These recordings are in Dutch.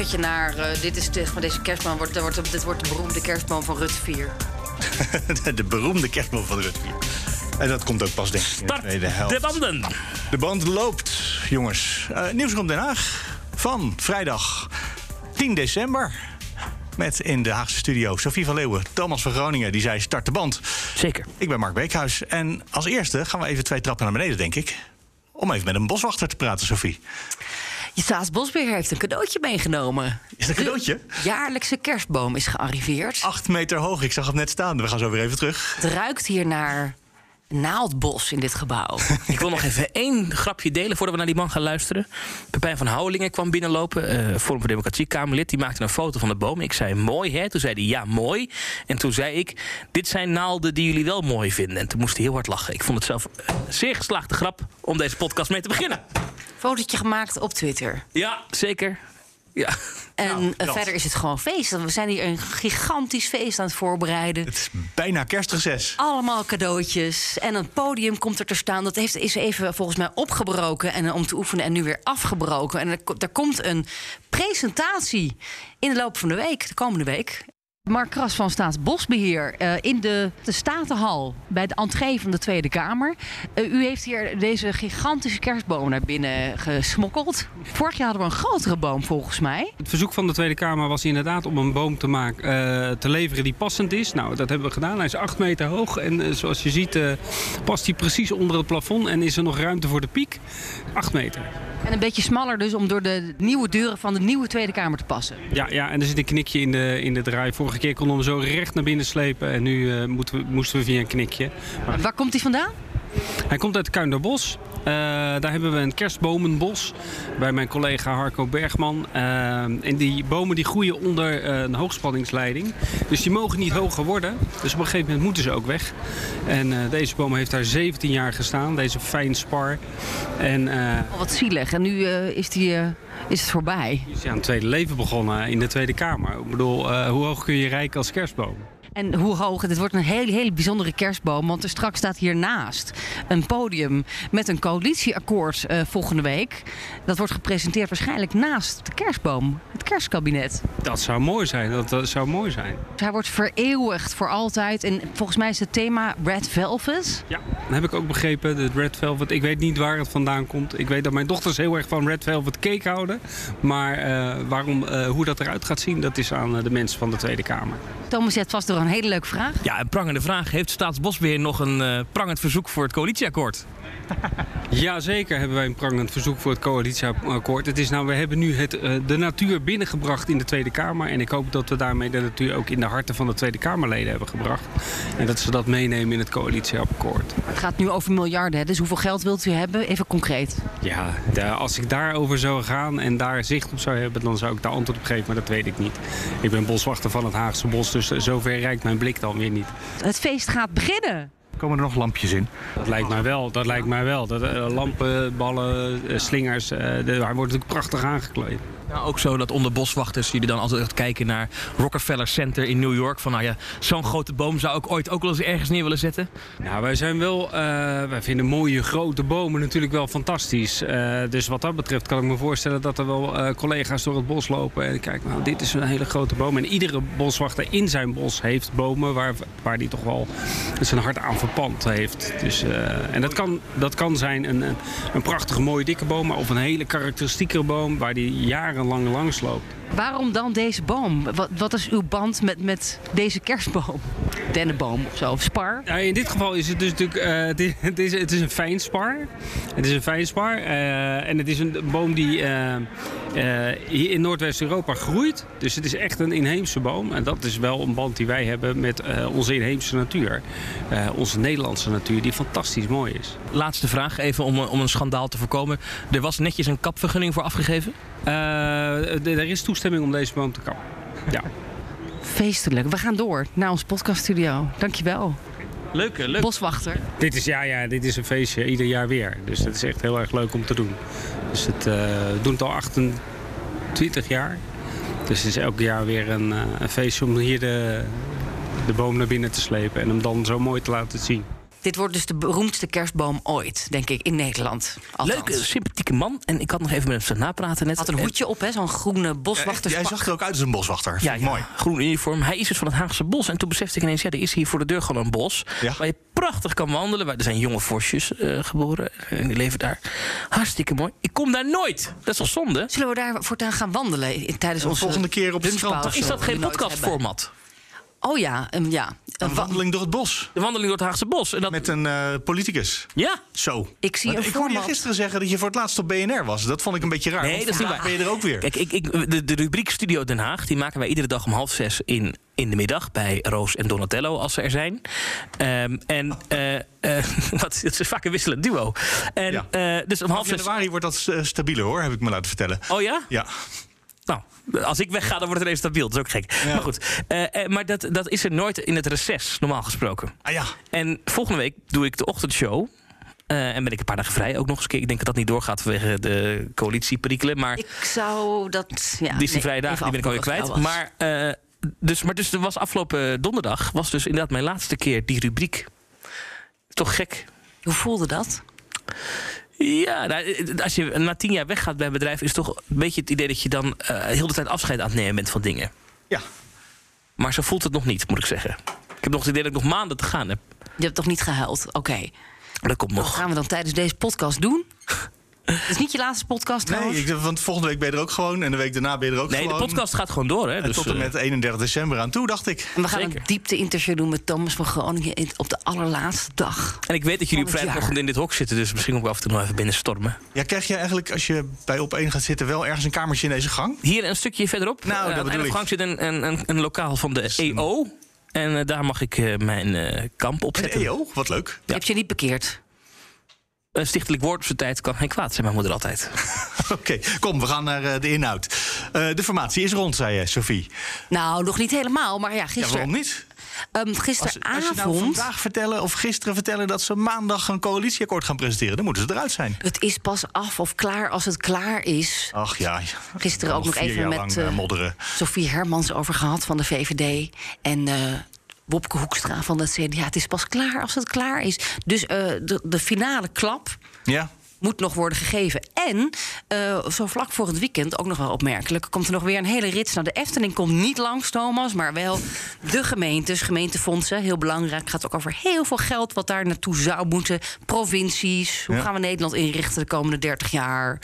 bruggetje naar eh, dit is de, van deze kerstboom wordt, dat wordt, dit wordt de beroemde kerstboom van Rut 4. de beroemde kerstboom van Rutger. En dat komt ook pas denk ik in de Start tweede helft. de banden. De band loopt, jongens. Eh nieuws komt Den Haag van vrijdag 10 december. Met in de Haagse studio Sofie van Leeuwen, Thomas van Groningen. Die zei start de band. Zeker. Ik ben Mark Beekhuis. En als eerste gaan we even twee trappen naar beneden, denk ik. Om even met een boswachter te praten, Sofie. Je Staatsbosbeheer heeft een cadeautje meegenomen. Is dat een cadeautje? De jaarlijkse kerstboom is gearriveerd. Acht meter hoog, ik zag het net staan. We gaan zo weer even terug. Het ruikt hier naar naaldbos in dit gebouw. Ik wil nog even één grapje delen voordat we naar die man gaan luisteren. Pepijn van Houwelingen kwam binnenlopen, eh Forum voor Democratie Kamerlid. Die maakte een foto van de boom. Ik zei mooi, hè? Toen zei hij ja, mooi. En toen zei ik, dit zijn naalden die jullie wel mooi vinden. En toen moest hij heel hard lachen. Ik vond het zelf een zeer geslaagde grap om deze podcast mee te beginnen. Fotootje gemaakt op Twitter. Ja, zeker. Ja. En Nou, eh, dat. verder is het gewoon feest. We zijn hier een gigantisch feest aan het voorbereiden. Het is bijna kerstreces. Allemaal cadeautjes. En een podium komt er te staan. Dat heeft, is even volgens mij opgebroken en, eh, om te oefenen en nu weer afgebroken. En er, er komt een presentatie in de loop van de week, de komende week. Mark Kras van Staatsbosbeheer eh, in de, de Statenhal bij de entree van de Tweede Kamer. Eh, u heeft hier deze gigantische kerstboom naar binnen gesmokkeld. Vorig jaar hadden we een grotere boom volgens mij. Het verzoek van de Tweede Kamer was inderdaad om een boom te, maken, eh, te leveren die passend is. Nou, dat hebben we gedaan. Hij is 8 meter hoog en zoals je ziet past hij precies onder het plafond en is er nog ruimte voor de piek. 8 meter. En een beetje smaller dus om door de nieuwe deuren van de nieuwe Tweede Kamer te passen. Ja, ja, en er zit een knikje in de, in de draai. Vorige keer konden we hem zo recht naar binnen slepen en nu eh, moeten we, moesten we via een knikje. Maar Waar komt hij vandaan? Hij komt uit Kuinderbos. Eh daar hebben we een kerstbomenbos bij mijn collega Harco Bergman. Eh, en die bomen die groeien onder eh, een hoogspanningsleiding. Dus die mogen niet hoger worden. Dus op een gegeven moment moeten ze ook weg. En deze boom heeft daar 17 jaar gestaan. Deze fijn spar. En Oh, wat zielig. En nu is, die, is het voorbij. die is aan een tweede leven begonnen in de Tweede Kamer. Ik bedoel, hoe hoog kun je rijken als kerstboom? En hoe hoog? Dit wordt een hele, hele bijzondere kerstboom. Want er straks staat hiernaast een podium met een coalitieakkoord eh, volgende week. Dat wordt gepresenteerd waarschijnlijk naast de kerstboom. Het kerstkabinet. Dat zou mooi zijn. Dat, dat zou mooi zijn. Hij wordt vereeuwigd voor altijd. En volgens mij is het thema Red Velvet. Ja, dat heb ik ook begrepen. De Red Velvet. Ik weet niet waar het vandaan komt. Ik weet dat mijn dochters heel erg van Red Velvet cake houden. Maar eh, waarom, eh, hoe dat eruit gaat zien, dat is aan de mensen van de Tweede Kamer. Thomas, hebt vast door een hele leuke vraag. Ja, een prangende vraag. Heeft Staatsbosbeheer nog een eh, prangend verzoek voor het coalitieakkoord? Jazeker hebben wij een prangend verzoek voor het coalitieakkoord. Het is nou, we hebben nu het, eh, de natuur binnengebracht in de Tweede Kamer. En ik hoop dat we daarmee de natuur ook in de harten van de Tweede Kamerleden hebben gebracht. En dat ze dat meenemen in het coalitieakkoord. Het gaat nu over miljarden. Hè? Dus hoeveel geld wilt u hebben? Even concreet. Ja, daar- als ik daarover zou gaan en daar zicht op zou hebben, dan zou ik daar antwoord op geven, maar dat weet ik niet. Ik ben boswachter van het Haagse Bos, dus zover reikt mijn blik dan weer niet. Het feest gaat beginnen. Komen er nog lampjes in? Dat lijkt mij wel, dat lijkt mij wel. Dat, eh, lampen, ballen, eh, slingers, eh, de, hij wordt natuurlijk prachtig aangekleed. Nou, ook zo dat onder boswachters jullie dan altijd kijken naar Rockefeller Center in New York. Van nou ja, zo'n grote boom zou ik ooit ook wel eens ergens neer willen zetten. Nou, wij zijn wel, eh, wij vinden mooie grote bomen natuurlijk wel fantastisch. Eh, dus wat dat betreft kan ik me voorstellen dat er wel eh, collega's door het bos lopen en kijken, nou, dit is een hele grote boom. En iedere boswachter in zijn bos heeft bomen waar, waar die toch wel zijn hart aan verpand heeft. Dus, en dat kan, dat kan zijn een, een, prachtige mooie dikke boom, maar of een hele karakteristieke boom waar die jarenlang langs loopt. Waarom dan deze boom? Wat, wat is uw band met, met deze kerstboom? dennenboom of zo, of spar. Ja, in dit geval is het dus natuurlijk eh, het, is, het, is, het is een fijnspar. Het is een fijnspar. eh, en het is een boom die eh, eh, hier in Noordwest-Europa groeit. Dus het is echt een inheemse boom. En dat is wel een band die wij hebben met eh, onze inheemse natuur. Eh, onze Nederlandse natuur, die fantastisch mooi is. Laatste vraag, even om, om een schandaal te voorkomen. Er was netjes een kapvergunning voor afgegeven. Eh, er is toestemming om deze boom te kappen. Ja. Feestelijk. We gaan door naar ons podcaststudio. Dankjewel. Leuk, leuk. Boswachter. Dit is, ja, ja, dit is een feestje ieder jaar weer. Dus dat is echt heel erg leuk om te doen. Dus het, eh, we doen het al 28 jaar. Dus het is elk jaar weer een, eh, een feestje om hier de, de boom naar binnen te slepen. En hem dan zo mooi te laten zien. Dit wordt dus de beroemdste kerstboom ooit, denk ik, in Nederland. Althans. Leuke, sympathieke man. En ik had nog even met hem napraten net. Had een En- hoedje op, hè? Zo'n groene boswachterspak. Jij zag er ook uit als een boswachter. Ja, mooi. groen uniform. Hij is dus van het Haagse bos. En toen besefte ik ineens, ja, er is hier voor de deur gewoon een bos. Ja. Waar je prachtig kan wandelen. Waar, er zijn jonge vosjes eh, geboren. En die leven daar. Hartstikke mooi. Ik kom daar nooit. Dat is toch zonde? Zullen we daar voortaan gaan wandelen in- tijdens De onze volgende keer op het strand Is dat geen podcastformat? Oh ja, um, ja. Een Een wa- wandeling door het bos. De wandeling door het Haagse bos. En dat, Met een eh, politicus. ja, Zo. Ik zie ik hoorde je gisteren zeggen dat je voor het laatst op BNR was. Dat vond ik een beetje raar. Nee, dat is niet waar. ben je er ook weer. Kijk, ik, ik, de, de rubriek Studio Den Haag die maken wij iedere dag om half zes in, in de middag bij Roos en Donatello als ze er zijn. Ehm, en wat, het is vaak een wisselend duo. En, Ja. dus om half zes. januari wordt dat stabieler hoor, heb ik me laten vertellen. Oh ja? Ja. Als ik wegga, dan wordt het ineens stabiel. Dat is ook gek. Maar goed, eh, eh, maar dat, dat is er nooit in het reces, normaal gesproken. Ah ja. En volgende week doe ik de ochtendshow. Eh, en ben ik een paar dagen vrij ook nog eens. een keer. Ik denk dat dat niet doorgaat vanwege de coalitieperikelen. Maar Ik zou dat... Ja, die is die nee, vrije dagen, die ben ik alweer kwijt. Maar, eh, dus, maar dus er was afgelopen donderdag... was dus inderdaad mijn laatste keer die rubriek. Toch gek? Hoe voelde dat? Ja, nou, als je na tien jaar weggaat bij een bedrijf... is toch een beetje het idee dat je dan eh, heel de tijd afscheid aan het nemen bent van dingen. Ja. Maar zo voelt het nog niet, moet ik zeggen. Ik heb nog het idee dat ik nog maanden te gaan heb. Je hebt toch niet gehuild? Oké. Dat komt Wat nog. gaan we dan tijdens deze podcast doen? Het is niet je laatste podcast Nee, ik, want volgende week ben je er ook gewoon. En de week daarna ben je er ook Nee, de gewoon. podcast gaat gewoon door, hè? Dus, tot en eh, met 31 december aan toe, dacht ik. En we gaan zeker. een diepte-interview doen met Thomas van Groningen in- op de allerlaatste dag. En ik weet dat jullie op vrijdagochtend in dit hok zitten... dus misschien ook af en toe nog even binnenstormen. Ja, krijg je eigenlijk als je bij op één gaat zitten wel ergens een kamertje in deze gang? Hier een stukje verderop. Nou, eh, dat aan de gang zit een, een, een, een lokaal van de EO. En eh, daar mag ik eh, mijn eh, kamp Bij de opzetten. EO, wat leuk. Je hebt je niet bekeerd. Een stichtelijk woord op zijn tijd kan geen kwaad, zei mijn moeder altijd. Oké, kom, we gaan naar eh, de inhoud. Eh, de formatie is rond, zei je, Sophie. Nou, nog niet helemaal, maar ja, Ja, gisteren, waarom niet? ehm, Als, gisteravond... als je nou vandaag vertellen of gisteren vertellen dat ze maandag een coalitieakkoord gaan presenteren, dan moeten ze eruit zijn. Het is pas af of klaar als het klaar is. Ach ja. Gisteren ook nog even met modderen. Sophie Hermans over gehad van de VVD. En eh Wopke Hoekstra van het CDA. Het is pas klaar als het klaar is. Dus eh, de, de finale klap Ja. Moet nog worden gegeven. En eh, zo vlak voor het weekend, ook nog wel opmerkelijk... komt er nog weer een hele rits. Nou, de Efteling komt niet langs, Thomas... maar wel de gemeentes, gemeentefondsen. Heel belangrijk. Het gaat ook over heel veel geld wat daar naartoe zou moeten. Provincies. Hoe Ja. gaan we Nederland inrichten de komende 30 jaar?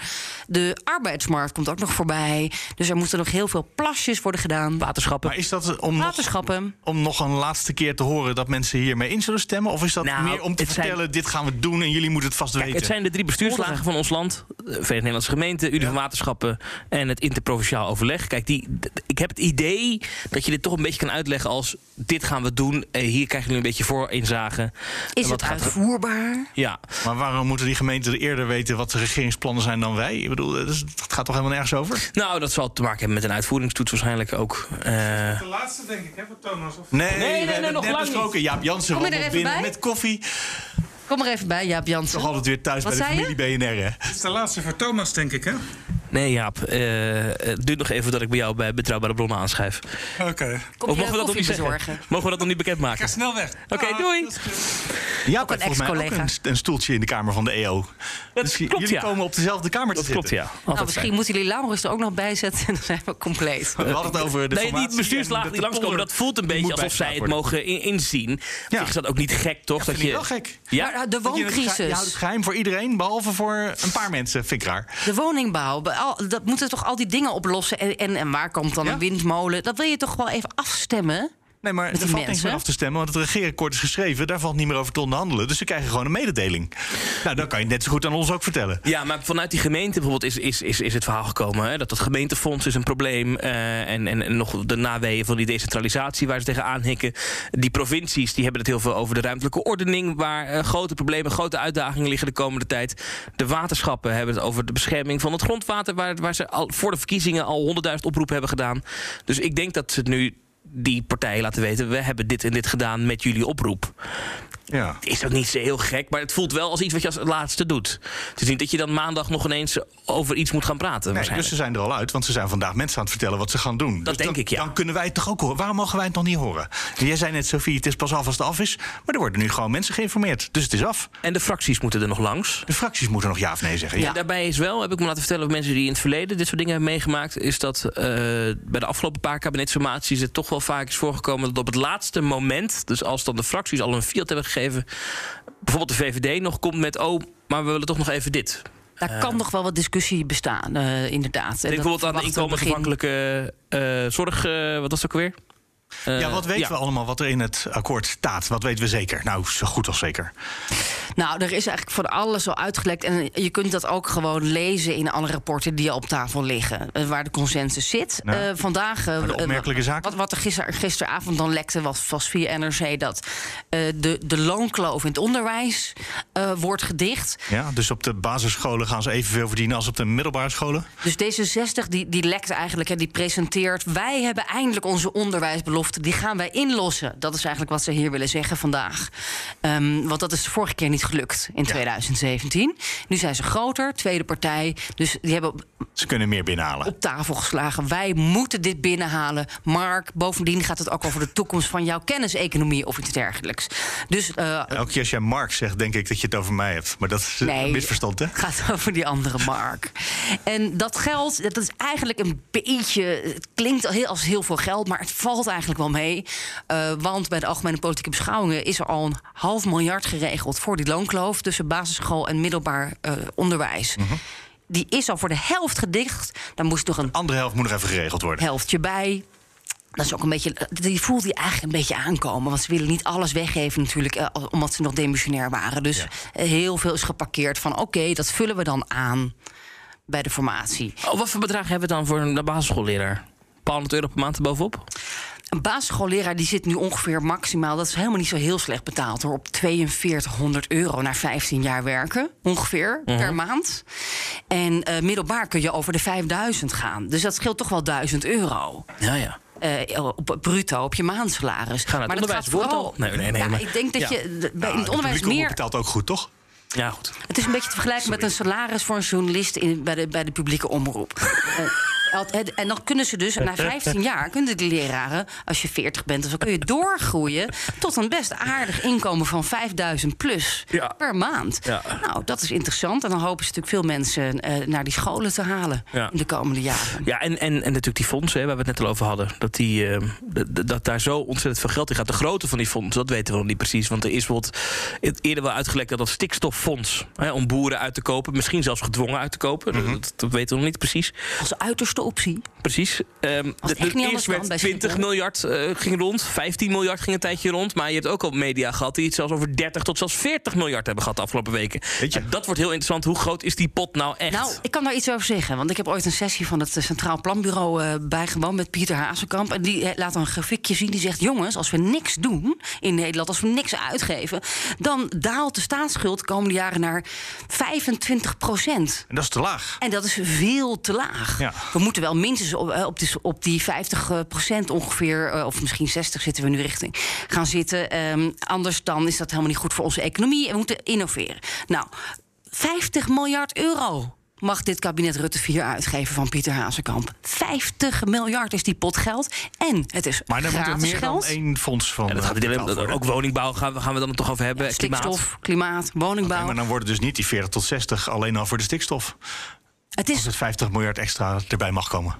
De arbeidsmarkt komt ook nog voorbij. Dus er moeten nog heel veel plasjes worden gedaan. Waterschappen. Maar is dat om nog, Waterschappen. om nog een laatste keer te horen dat mensen hiermee in zullen stemmen? Of is dat Nou, meer om te zijn- vertellen, dit gaan we doen en jullie moeten het vast Kijk, weten? het zijn de drie bestuurslagen van ons land. De Verenigde Nederlandse Gemeenten, Unie van Waterschappen en het interprovinciaal overleg. Kijk, die, ik heb het idee dat je dit toch een beetje kan uitleggen als dit gaan we doen. Eh, hier krijgen jullie een beetje voor inzagen. Is wat het gaat er- uitvoerbaar? Maar Ja, waarom moeten die gemeenten eerder weten wat de regeringsplannen zijn dan wij? Ik bedoel, dat dat gaat toch helemaal nergens over? nou, dat zal te maken hebben met een uitvoeringstoets waarschijnlijk ook. Eh, De laatste denk ik, hè, voor Thomas? Of... Nee, nee, we nee, hebben het nog net lang besproken. Jaap Jansen er met koffie. Kom er even bij, Jaap Jansen. Toch altijd weer thuis Wat bij de familie BNR, hè? Het is de laatste voor Thomas, denk ik, hè? Nee, Jaap, eh, het duurt nog even dat ik bij jou bij Betrouwbare Bronnen aanschrijf. Oké. Of je mogen we dat nog niet zeggen? bezorgen? Mogen we dat nog niet Ik ga bekendmaken? snel weg. Oké, Ah, doei. Jaap een heeft volgens mij ook ex-collega. een, een stoeltje in de kamer van de EO. Dat Dus klopt, jullie ja. komen op dezelfde kamer te Dat klopt, zitten. ja. Nou, misschien moeten jullie Laurens er ook nog bij zetten. En dan zijn we compleet. We hadden het over de Nee, formatie die bestuurslagen en die langskomen, dat voelt een beetje alsof zij het mogen in- inzien. Ja. is dat ook niet gek, toch? Dat vind ik wel gek. Maar Ja? nou, de Dat je het geheim- Je houdt het wooncrisis, geheim voor iedereen, behalve voor een paar mensen. Vind ik raar. de woningbouw, al- dat moeten toch al die dingen oplossen. En, en, en waar komt dan Ja. een windmolen? Dat wil je toch wel even afstemmen Nee, maar er valt niks meer af te stemmen, want het regeerakkoord is geschreven. Daar valt niet meer over te onderhandelen. Dus ze krijgen gewoon een mededeling. Nou, dan kan je het net zo goed aan ons ook vertellen. Ja, maar vanuit die gemeente bijvoorbeeld is, is, is, is het verhaal gekomen... Hè, dat het gemeentefonds is een probleem... eh, en, en, en nog de naweeën van die decentralisatie waar ze tegenaan hikken. Die provincies die hebben het heel veel over de ruimtelijke ordening... waar eh, grote problemen, grote uitdagingen liggen de komende tijd. De waterschappen hebben het over de bescherming van het grondwater... waar, waar ze al voor de verkiezingen al honderdduizend oproepen hebben gedaan. Dus ik denk dat ze het nu die partijen laten weten... we hebben dit en dit gedaan met jullie oproep Ja. is dat niet zo heel gek, maar het voelt wel als iets wat je als laatste doet. Het is niet dat je dan maandag nog ineens over iets moet gaan praten. Nee, dus ze zijn er al uit, want ze zijn vandaag mensen aan het vertellen wat ze gaan doen. Dat Dus denk dan, ik, ja. Dan kunnen wij het toch ook horen. Waarom mogen wij het nog niet horen? En jij zei net, Sophie, het is pas af als het af is. Maar er worden nu gewoon mensen geïnformeerd. Dus het is af. En de fracties moeten er nog langs. De fracties moeten nog ja of nee zeggen. Ja. Ja. daarbij is wel, heb ik me laten vertellen, van mensen die in het verleden dit soort dingen hebben meegemaakt, is dat eh, bij de afgelopen paar kabinetsformaties het toch wel vaak is voorgekomen dat op het laatste moment, dus als dan de fracties al een fiat hebben gegeven, bijvoorbeeld de VVD nog komt met, oh, maar we willen toch nog even dit. Daar kan nog wel wat discussie bestaan, eh, inderdaad. En Denk dat bijvoorbeeld aan de inkomensafhankelijke eh, zorg, eh, wat was het ook weer? Ja, wat weten we allemaal wat er in het akkoord staat? Wat weten we zeker? Nou, zo goed als zeker. Nou, er is eigenlijk van alles al uitgelekt. En je kunt dat ook gewoon lezen in alle rapporten die al op tafel liggen. eh, waar de consensus zit. Nou, Eh, vandaag. eh, de eh, opmerkelijke zaak? Wat, wat er gister, gisteravond dan lekte was, was via NRC dat eh, de, de loonkloof in het onderwijs eh, wordt gedicht. Ja, dus op de basisscholen gaan ze evenveel verdienen als op de middelbare scholen? Dus D66 die, die lekt eigenlijk en die presenteert... wij hebben eindelijk onze onderwijsbelofte, die gaan wij inlossen. Dat is eigenlijk wat ze hier willen zeggen vandaag. Ehm, want dat is de vorige keer niet gelukt in 2017. Nu zijn ze groter, tweede partij. Dus die hebben Ze kunnen meer binnenhalen. op tafel geslagen. Wij moeten dit binnenhalen. Mark, bovendien gaat het ook over de toekomst van jouw kenniseconomie of iets dergelijks. Dus Elke keer als jij Mark zegt, denk ik dat je het over mij hebt. Maar dat is een misverstand, hè? Het gaat over die andere Mark. En dat geld, dat is eigenlijk een beetje. Het klinkt als heel veel geld, maar het valt eigenlijk wel mee. Eh, want bij de Algemene Politieke Beschouwingen is er al een half miljard geregeld voor die loonkloof tussen basisschool en middelbaar eh, onderwijs. Die is al voor de helft gedicht. Daar moest nog een Andere helft moet nog even geregeld worden. helftje bij. Dat is ook een beetje. Die voelt hij eigenlijk een beetje aankomen. Want ze willen niet alles weggeven, natuurlijk. eh, omdat ze nog demissionair waren. Dus Ja. heel veel is geparkeerd van. Oké, dat vullen we dan aan bij de formatie. Oh, wat voor bedrag hebben we dan voor een basisschoolleraar? Een paar honderd euro per maand erbovenop? Een basisschoolleraar die zit nu ongeveer maximaal. Dat is helemaal niet zo heel slecht betaald hoor. Op 4200 euro na 15 jaar werken. Ongeveer per maand. En eh, middelbaar kun je over de 5000 gaan. Dus dat scheelt toch wel 1000 euro. Ja, ja. eh, op bruto, op je maandsalaris. Ga naar het maar dat gaat onderwijs, vooral. Nee, nee, nee, ja, maar- ik denk dat Ja. je bij, Nou, het de onderwijs omroep meer. betaalt ook goed, toch? Ja, goed. Het is een beetje te vergelijken met een salaris voor een journalist in, bij, de, bij de publieke omroep. En dan kunnen ze dus na 15 jaar, kunnen de leraren, als je 40 bent, zo, kun je doorgroeien tot een best aardig inkomen van 5000 plus Ja. per maand. Ja. Nou, dat is interessant. En dan hopen ze natuurlijk veel mensen eh, naar die scholen te halen Ja. in de komende jaren. Ja, en, en, en natuurlijk die fondsen hè, waar we het net al over hadden. Dat, die, eh, dat daar zo ontzettend veel geld in gaat. De grootte van die fondsen, dat weten we nog niet precies. Want er is bijvoorbeeld eerder wel uitgelekt dat dat stikstoffonds... Hè, om boeren uit te kopen, misschien zelfs gedwongen uit te kopen. dat, dat weten we nog niet precies. Als uiterste optie. Precies. Ehm, Als het echt niet eerst werd bij 20 Schiphol. miljard eh, ging rond, 15 miljard ging een tijdje rond. Maar je hebt ook al media gehad die het zelfs over 30 tot zelfs 40 miljard hebben gehad de afgelopen weken. Weet je? En dat wordt heel interessant. Hoe groot is die pot nou echt? Nou, ik kan daar iets over zeggen. Want ik heb ooit een sessie van het eh, Centraal Planbureau eh, bijgewoond met Pieter Hazekamp. En die laat een grafiekje zien. Die zegt: Jongens, als we niks doen in Nederland, als we niks uitgeven, dan daalt de staatsschuld de komende jaren naar 25 procent. En dat is te laag. En dat is veel te laag. Ja. We moeten wel minstens op, eh, op, die, op die 50 procent ongeveer, eh, of misschien 60 zitten we nu richting, gaan zitten. Ehm, anders dan is dat helemaal niet goed voor onze economie. En we moeten innoveren. Nou, 50 miljard euro mag dit kabinet Rutte 4 uitgeven van Pieter Hazekamp. 50 miljard is die pot geld. En het is Maar dan moet er meer geld. dan één fonds van. Ja, dat eh, gaat ook woningbouw gaan we, gaan we dan toch over hebben. Klimaat. Stikstof, klimaat, woningbouw. Maar dan worden dus niet die 40 tot 60 alleen al voor de stikstof. Het Als is het 50 miljard extra erbij mag komen.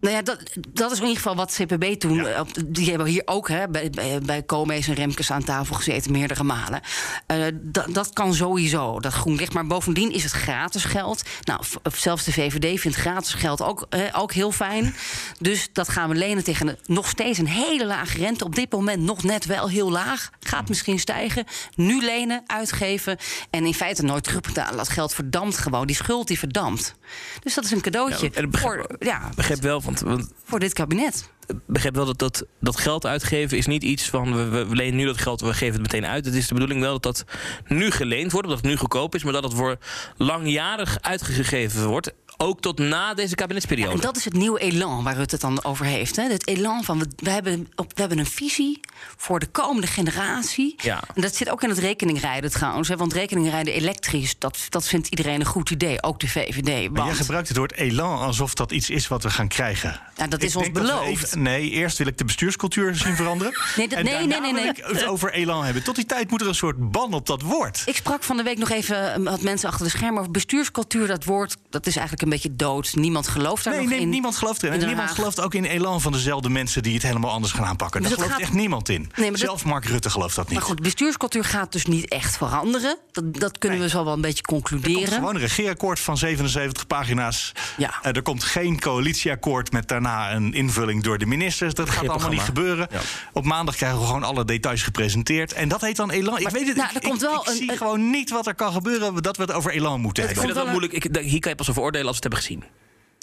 Nou ja, dat, dat is in ieder geval wat CPB toen. Ja. eh, op- Die hebben hier ook hè, bij, bij, bij Koolmees en Remkes aan tafel gezeten, meerdere malen. Eh, dat, dat kan sowieso, dat groen licht. Maar bovendien is het gratis geld. Nou, v- zelfs de VVD vindt gratis geld ook, eh, ook heel fijn. Dus dat gaan we lenen tegen een, nog steeds een hele lage rente. Op dit moment nog net wel heel laag. Gaat misschien stijgen. Nu lenen, uitgeven. En in feite nooit terugbetalen. Dat geld verdampt gewoon. Die schuld die verdampt. Dus dat is een cadeautje Ja, begrijp- voor, ja, Begrijp wel, want, want voor dit kabinet. begrijp wel dat, dat dat geld uitgeven is niet iets van we, we- we lenen nu dat geld, we geven het meteen uit. Het is de bedoeling wel dat dat nu geleend wordt, omdat het nu goedkoop is, maar dat het voor langjarig uitgegeven wordt. Ook tot na deze kabinetsperiode. En dat is het nieuwe elan waar Rutte het dan over heeft. Hè? Het elan van we, we, hebben, op- we hebben een visie voor de komende generatie. Ja. En dat zit ook in het rekeningrijden trouwens. Hè? Want rekeningrijden elektrisch, dat, dat vindt iedereen een goed idee. Ook de VVD. Maar jij gebruikt het woord elan alsof dat iets is wat we gaan krijgen. Ja, dat is Ik ons beloofd. even- nee, eerst wil ik de bestuurscultuur zien veranderen. Nee, dat- en nee, nee, nee, nee. wil ik het over elan hebben. Tot die tijd moet er een soort ban op dat woord. ik sprak van de week nog even eh, wat mensen achter de schermen over bestuurscultuur. Dat woord dat is eigenlijk een beetje dood. Niemand gelooft daar Nee, nog nee, in. niemand gelooft erin. in En Den niemand gelooft ook in elan van dezelfde mensen die het helemaal anders gaan aanpakken. Dus Daar gelooft gaat- echt niemand in. Nee, maar Zelfs Mark Rutte gelooft dat niet. Maar goed, bestuurscultuur gaat dus niet echt veranderen. Dat, dat kunnen we zo wel een beetje Er komt concluderen. gewoon een regeerakkoord van 77 pagina's. Ja. Eh, er komt geen coalitieakkoord met daarna een invulling door de ministers. Dat gaat allemaal niet gebeuren. Ja. Op maandag krijgen we gewoon alle details gepresenteerd. En dat heet dan Elan. Ik weet het nou, ik, er komt ik- wel ik een- zie een- gewoon niet wat er kan gebeuren dat we het over Elan moeten Ik hebben. vind het wel moeilijk. Ik, hier kan je pas over oordelen het hebben gezien.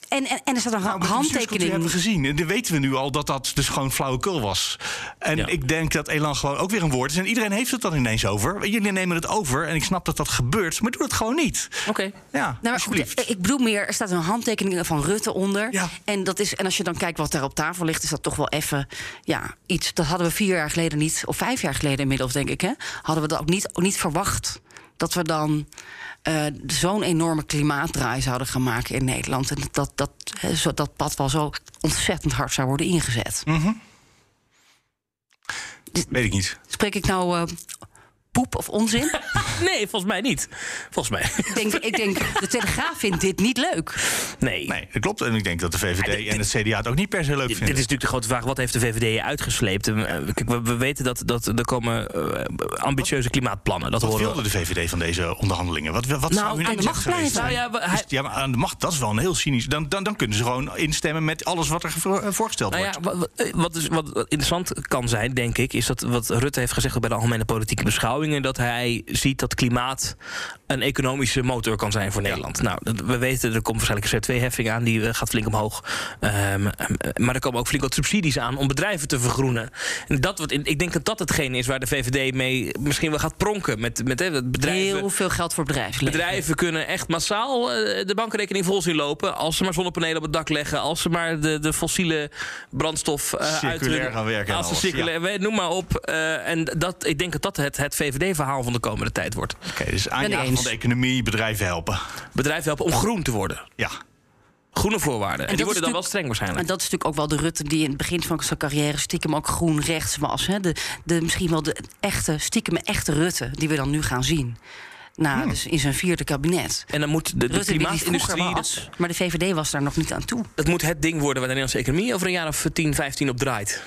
En, en, en er staat een Nou, handtekening. hebben we gezien. En dan weten we nu al dat dat dus gewoon flauwekul was. En Ja. ik denk dat Elan gewoon ook weer een woord is. En iedereen heeft het dan ineens over. Jullie nemen het over. En ik snap dat dat gebeurt. Maar doe het gewoon niet. Oké. Ja, Nou, maar goed, ik bedoel meer, er staat een handtekening van Rutte onder. Ja. En, dat is, en als je dan kijkt wat daar op tafel ligt, is dat toch wel even ja, iets. Dat hadden we vier jaar geleden niet, of vijf jaar geleden inmiddels, denk ik. Hè, hadden we dat ook niet, ook niet verwacht. Dat we dan eh, zo'n enorme klimaatdraai zouden gaan maken in Nederland. En dat, dat, zo, dat pad wel zo ontzettend hard zou worden ingezet. Weet ik niet. Spreek ik nou eh, poep of onzin? Nee, volgens mij niet. Volgens mij. ik, denk, ik denk, de Telegraaf vindt dit niet leuk. Nee. Nee, dat klopt. En ik denk dat de VVD Ja, dit- en het CDA het ook niet per se leuk vinden. dit is natuurlijk de grote vraag. Wat heeft de VVD uitgesleept? En, eh, Kijk, we, we weten dat, dat er komen eh, ambitieuze klimaatplannen. Dat Wat horen wilde we. de VVD van deze onderhandelingen? Wat, wat zou hun aan de macht geweest blijven. zijn? Nou ja, hij- Dus- ja, maar aan de macht, dat is wel een heel cynisch. Dan, dan, dan kunnen ze gewoon instemmen met alles wat er eh, voorgesteld Nou wordt. ja, wat, wat, eh, wat, interessant kan zijn, denk ik, is dat wat Rutte heeft gezegd bij de algemene politieke dat hij ziet dat klimaat een economische motor kan zijn voor Nederland. Nou, we weten, er komt waarschijnlijk een CO2-heffing aan, die eh, gaat flink omhoog. Ehm, ehm, maar er komen ook flink wat subsidies aan om bedrijven te vergroenen. En dat wordt, ik denk dat dat hetgeen is waar de VVD mee misschien wel gaat pronken met, met hè, bedrijven. Heel veel geld voor bedrijfsleven. Bedrijven kunnen echt massaal eh, de bankrekening vol zien lopen. Als ze maar zonnepanelen op het dak leggen. Als ze maar de, de fossiele brandstof eh Circulair uitwinnen. gaan werken en Als ze circulair, noem maar op. Eh, en dat, ik denk dat dat het, het VVD-verhaal van de komende tijd wordt. Oké, dus aanjagen van de economie, bedrijven helpen. Bedrijven helpen om groen te worden. Ja. Groene voorwaarden. En, die worden dan wel streng En waarschijnlijk. dat is natuurlijk ook wel de Rutte die in het begin van zijn carrière stiekem ook groen rechts was. Hè? De, de, misschien wel de echte, stiekem echte Rutte die we dan nu gaan zien. Nou, dus in zijn vierde kabinet. En dan moet de, de klimaatindustrie... was, Dat, maar de VVD was daar nog niet aan toe. dat moet het ding worden waar de Nederlandse economie over een jaar of 10, 15 op draait.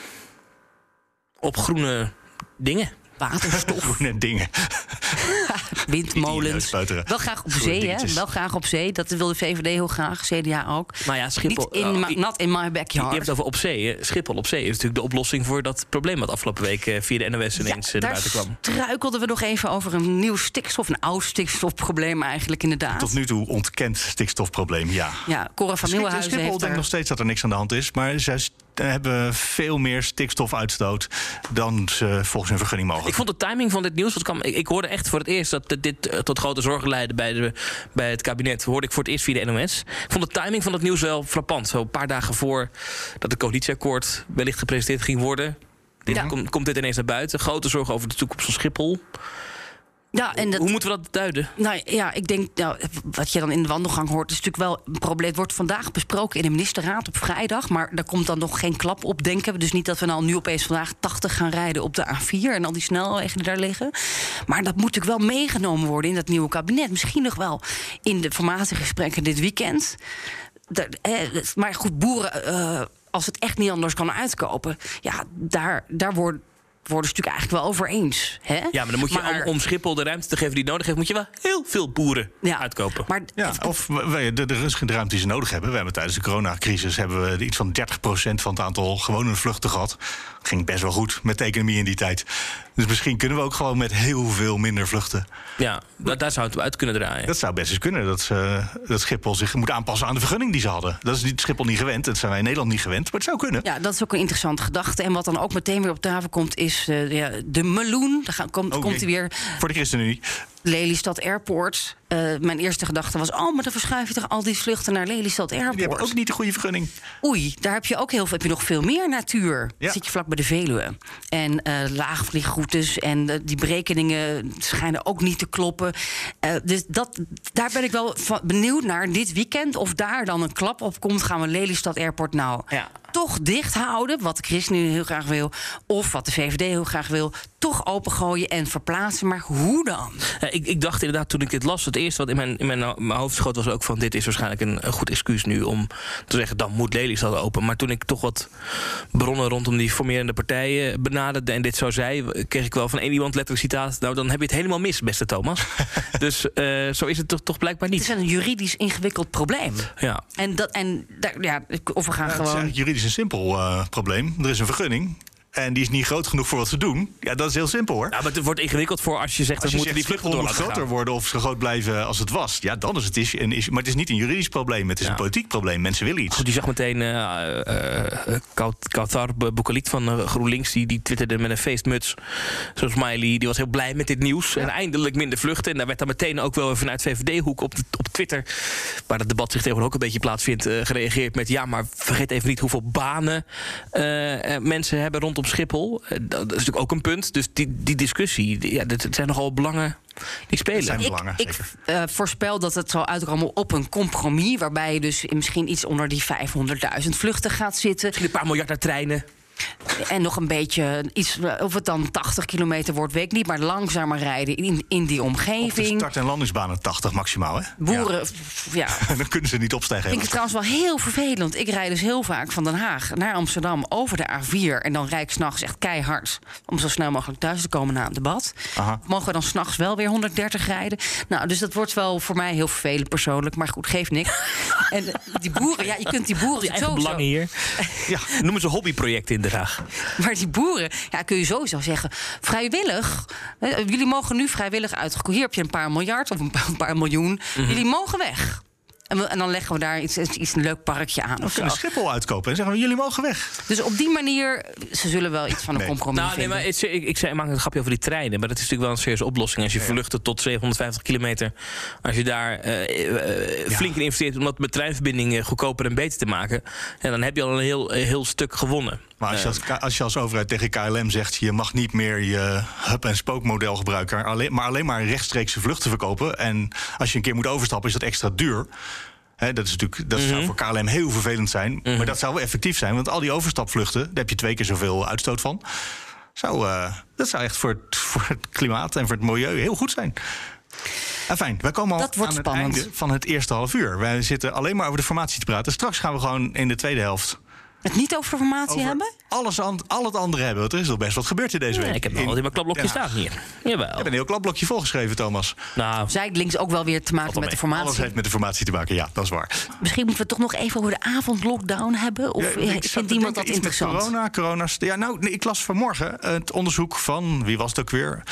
Op groene dingen. Waterstof, Groene dingen. windmolens. Wel graag op zee, hè? Wel graag op zee. Dat wil de VVD heel graag, CDA ook. Nou ja, Schiphol... Niet in, oh, my- je- not in my Je backyard. hebt het over op zee. Schiphol op zee is natuurlijk de oplossing voor dat probleem wat afgelopen week eh, via de NOS ineens eh, naar daar buiten kwam. struikelden we nog even over een nieuw stikstof, een oud stikstofprobleem eigenlijk inderdaad. Tot nu toe ontkend stikstofprobleem, ja. Ja, Cora van Nieuwenhuizen Schiphol heeft denkt er... nog steeds dat er niks aan de hand is. Maar zij st- hebben veel meer stikstofuitstoot dan ze volgens hun vergunning mogen. Ik vond de timing van dit nieuws, wat kwam, ik, ik hoorde echt voor het eerst dat dit- dit eh, tot grote zorgen leidde bij, de, bij het kabinet. Hoorde ik voor het eerst via de NOS. Ik vond de timing van het nieuws wel frappant. Zo een paar dagen voor dat het coalitieakkoord wellicht gepresenteerd ging worden. Dit, Ja. komt, komt dit ineens naar buiten. Grote zorgen over de toekomst van Schiphol. Ja, en dat, Hoe moeten we dat duiden? nou ja, ik denk, nou, wat je dan in de wandelgang hoort, is natuurlijk wel een probleem. Het wordt vandaag besproken in de ministerraad op vrijdag, maar daar komt dan nog geen klap op, denken we. Dus niet dat we nou nu opeens vandaag 80 gaan rijden op de A4 en al die snelwegen die daar liggen. Maar dat moet natuurlijk wel meegenomen worden in dat nieuwe kabinet. Misschien nog wel in de formatiegesprekken dit weekend. eh, maar goed, boeren, eh, als het echt niet anders kan uitkopen, ja, daar, daar worden worden ze natuurlijk eigenlijk wel over eens. Hè? Ja, maar dan moet je, Maar- om, om Schiphol de ruimte te geven die het nodig heeft... moet je wel heel veel boeren ja, uitkopen. Maar Ja, of we- de, de rustige ruimte die ze nodig hebben. We hebben tijdens de coronacrisis hebben we iets van 30% van het aantal gewone vluchten gehad. Ging best wel goed met de economie in die tijd. Dus misschien kunnen we ook gewoon met heel veel minder vluchten. ja, da- daar zou het uit kunnen draaien. Dat zou best eens kunnen. Dat, ze- dat Schiphol zich moet aanpassen aan de vergunning die ze hadden. Dat is niet Schiphol niet gewend. Dat zijn wij in Nederland niet gewend. Maar het zou kunnen. Ja, dat is ook een interessante gedachte. En wat dan ook meteen weer op tafel komt, is eh, ja, de meloen. Daar gaan- komt, Oh, komt hij weer. Voor de ChristenUnie. Lelystad Airport. Eh, mijn eerste gedachte was: oh, maar dan verschuif je toch al die vluchten naar Lelystad Die hebben Airport. ook niet de goede vergunning. Oei, daar heb je ook heel veel, heb je nog veel meer natuur. Ja. Zit je vlak bij de Veluwe. En eh laagvliegroutes en eh, die berekeningen schijnen ook niet te kloppen. Dus dat, daar ben ik wel van benieuwd naar dit weekend. Of daar dan een klap op komt, gaan we Lelystad Airport nou Ja. Toch dicht houden. Wat de ChristenUnie heel graag wil. Of wat de VVD heel graag wil. Toch opengooien en verplaatsen. Maar hoe dan? Ja, ik, ik dacht inderdaad toen ik dit las, het eerste wat in mijn, in mijn, mijn hoofd schoot was ook van dit is waarschijnlijk een, een goed excuus nu om te zeggen dan moet Lelystad open. Maar toen ik toch wat bronnen rondom die formerende partijen benaderde en dit zo zei, kreeg ik wel van één iemand letterlijk citaat. Nou dan heb je het helemaal mis, beste Thomas. dus eh, zo is het toch, toch blijkbaar Het is niet. een juridisch ingewikkeld probleem. Ja. En, dat, en daar, ja, of we gaan Ja, het is gewoon. eigenlijk een simpel eh, probleem. Er is een vergunning. En die is niet groot genoeg voor wat ze doen. Ja, dat is heel simpel hoor. Nou, maar het wordt ingewikkeld voor als je zegt Als je moeten zegt, die vluchten moet groter gaan. worden of zo groot blijven als het was. Ja, dan is het is een. Maar het is niet een juridisch probleem. Het is Ja. een politiek probleem. Mensen willen iets. Goed, die zag meteen uh, Boekaliet van GroenLinks. Die, die twitterde met een feestmuts. Zoals Smiley. Die was heel blij met dit nieuws. En eindelijk minder vluchten. En daar werd dan meteen ook wel vanuit VVD-hoek op, de- op Twitter... waar het debat zich tegenwoordig ook een beetje plaatsvindt... gereageerd met... ja, maar vergeet even niet hoeveel banen mensen hebben rondom Schiphol. Eh, dat is natuurlijk ook een punt. Dus die, die discussie, die- ja, dat het zijn nogal belangen die spelen. Zijn Ik, belangen, ik zeker. eh, voorspel dat het zal uitkomen op een compromis. Waarbij je dus misschien iets onder die 500.000 vluchten gaat zitten. Misschien een paar miljard naar treinen. En nog een beetje iets. Of het dan 80 kilometer wordt, weet ik niet. Maar langzamer rijden in, in die Op de omgeving. start- en landingsbanen 80 maximaal. Hè? Boeren. Ja. Ja. Dan kunnen ze niet opstijgen. Ik vind het trouwens wel heel vervelend. Ik rijd dus heel vaak van Den Haag naar Amsterdam over de A4. En dan rijd ik s'nachts echt keihard. Om zo snel mogelijk thuis te komen na het debat. Aha. Mogen we dan s'nachts wel weer 130 rijden? Nou, dus dat wordt wel voor mij heel vervelend persoonlijk. Maar goed, geeft niks. en eh, die boeren, ja, je kunt die boeren Die sowieso- belangen hier. Ja. Noemen ze hobbyprojecten in Maar die boeren, ja, kun je sowieso zeggen, vrijwillig. Jullie mogen nu vrijwillig uitgekomen. Hier heb je een paar miljard of een paar, miljoen. Mhm. Jullie mogen weg. En, we- en dan leggen we daar iets, iets een leuk parkje aan. Of kunnen Schiphol uitkopen en zeggen we, jullie mogen weg. Dus op die manier, ze zullen wel iets van een Nee. compromis Nou, nee, vinden. maar het- ik, ik, zei, ik maak een grapje over die treinen. Maar dat is natuurlijk wel een serieuze oplossing. Als je vluchten tot 750 kilometer. Als je daar eh, eh, flink in investeert om dat met treinverbindingen goedkoper en beter te maken. En dan heb je al een heel, een heel stuk gewonnen. Maar als je, als, als je als overheid tegen KLM zegt... je mag niet meer je hub-en-spook-model gebruiken... Alleen, maar alleen maar rechtstreekse vluchten verkopen... en als je een keer moet overstappen is dat extra duur... Hè, dat is natuurlijk, dat zou voor KLM heel vervelend zijn. Maar dat zou wel effectief zijn. Want al die overstapvluchten, daar heb je twee keer zoveel uitstoot van. Zou, eh, dat zou echt voor het, voor het klimaat en voor het milieu heel goed zijn. Fijn, wij komen al Dat wordt aan spannend. het einde van het eerste half uur. Wij zitten alleen maar over de formatie te praten. Straks gaan we gewoon in de tweede helft Het niet over formatie over hebben? alles an, al het andere hebben. Want er is al best wat gebeurd in deze Ja, week. ik heb nog in mijn klapblokje staan hier. Jawel. hebt een heel klapblokje volgeschreven, Thomas. Nou, Zijdelings ook wel weer te maken met de wel Alles formatie. heeft met de formatie te maken, ja, dat is waar. Misschien moeten we het toch nog even over de avondlockdown hebben. Of Ja, ik vindt iemand denken, dat interessant? Corona, corona's. Ja, nou, nee, ik las vanmorgen het onderzoek van, wie was het ook weer?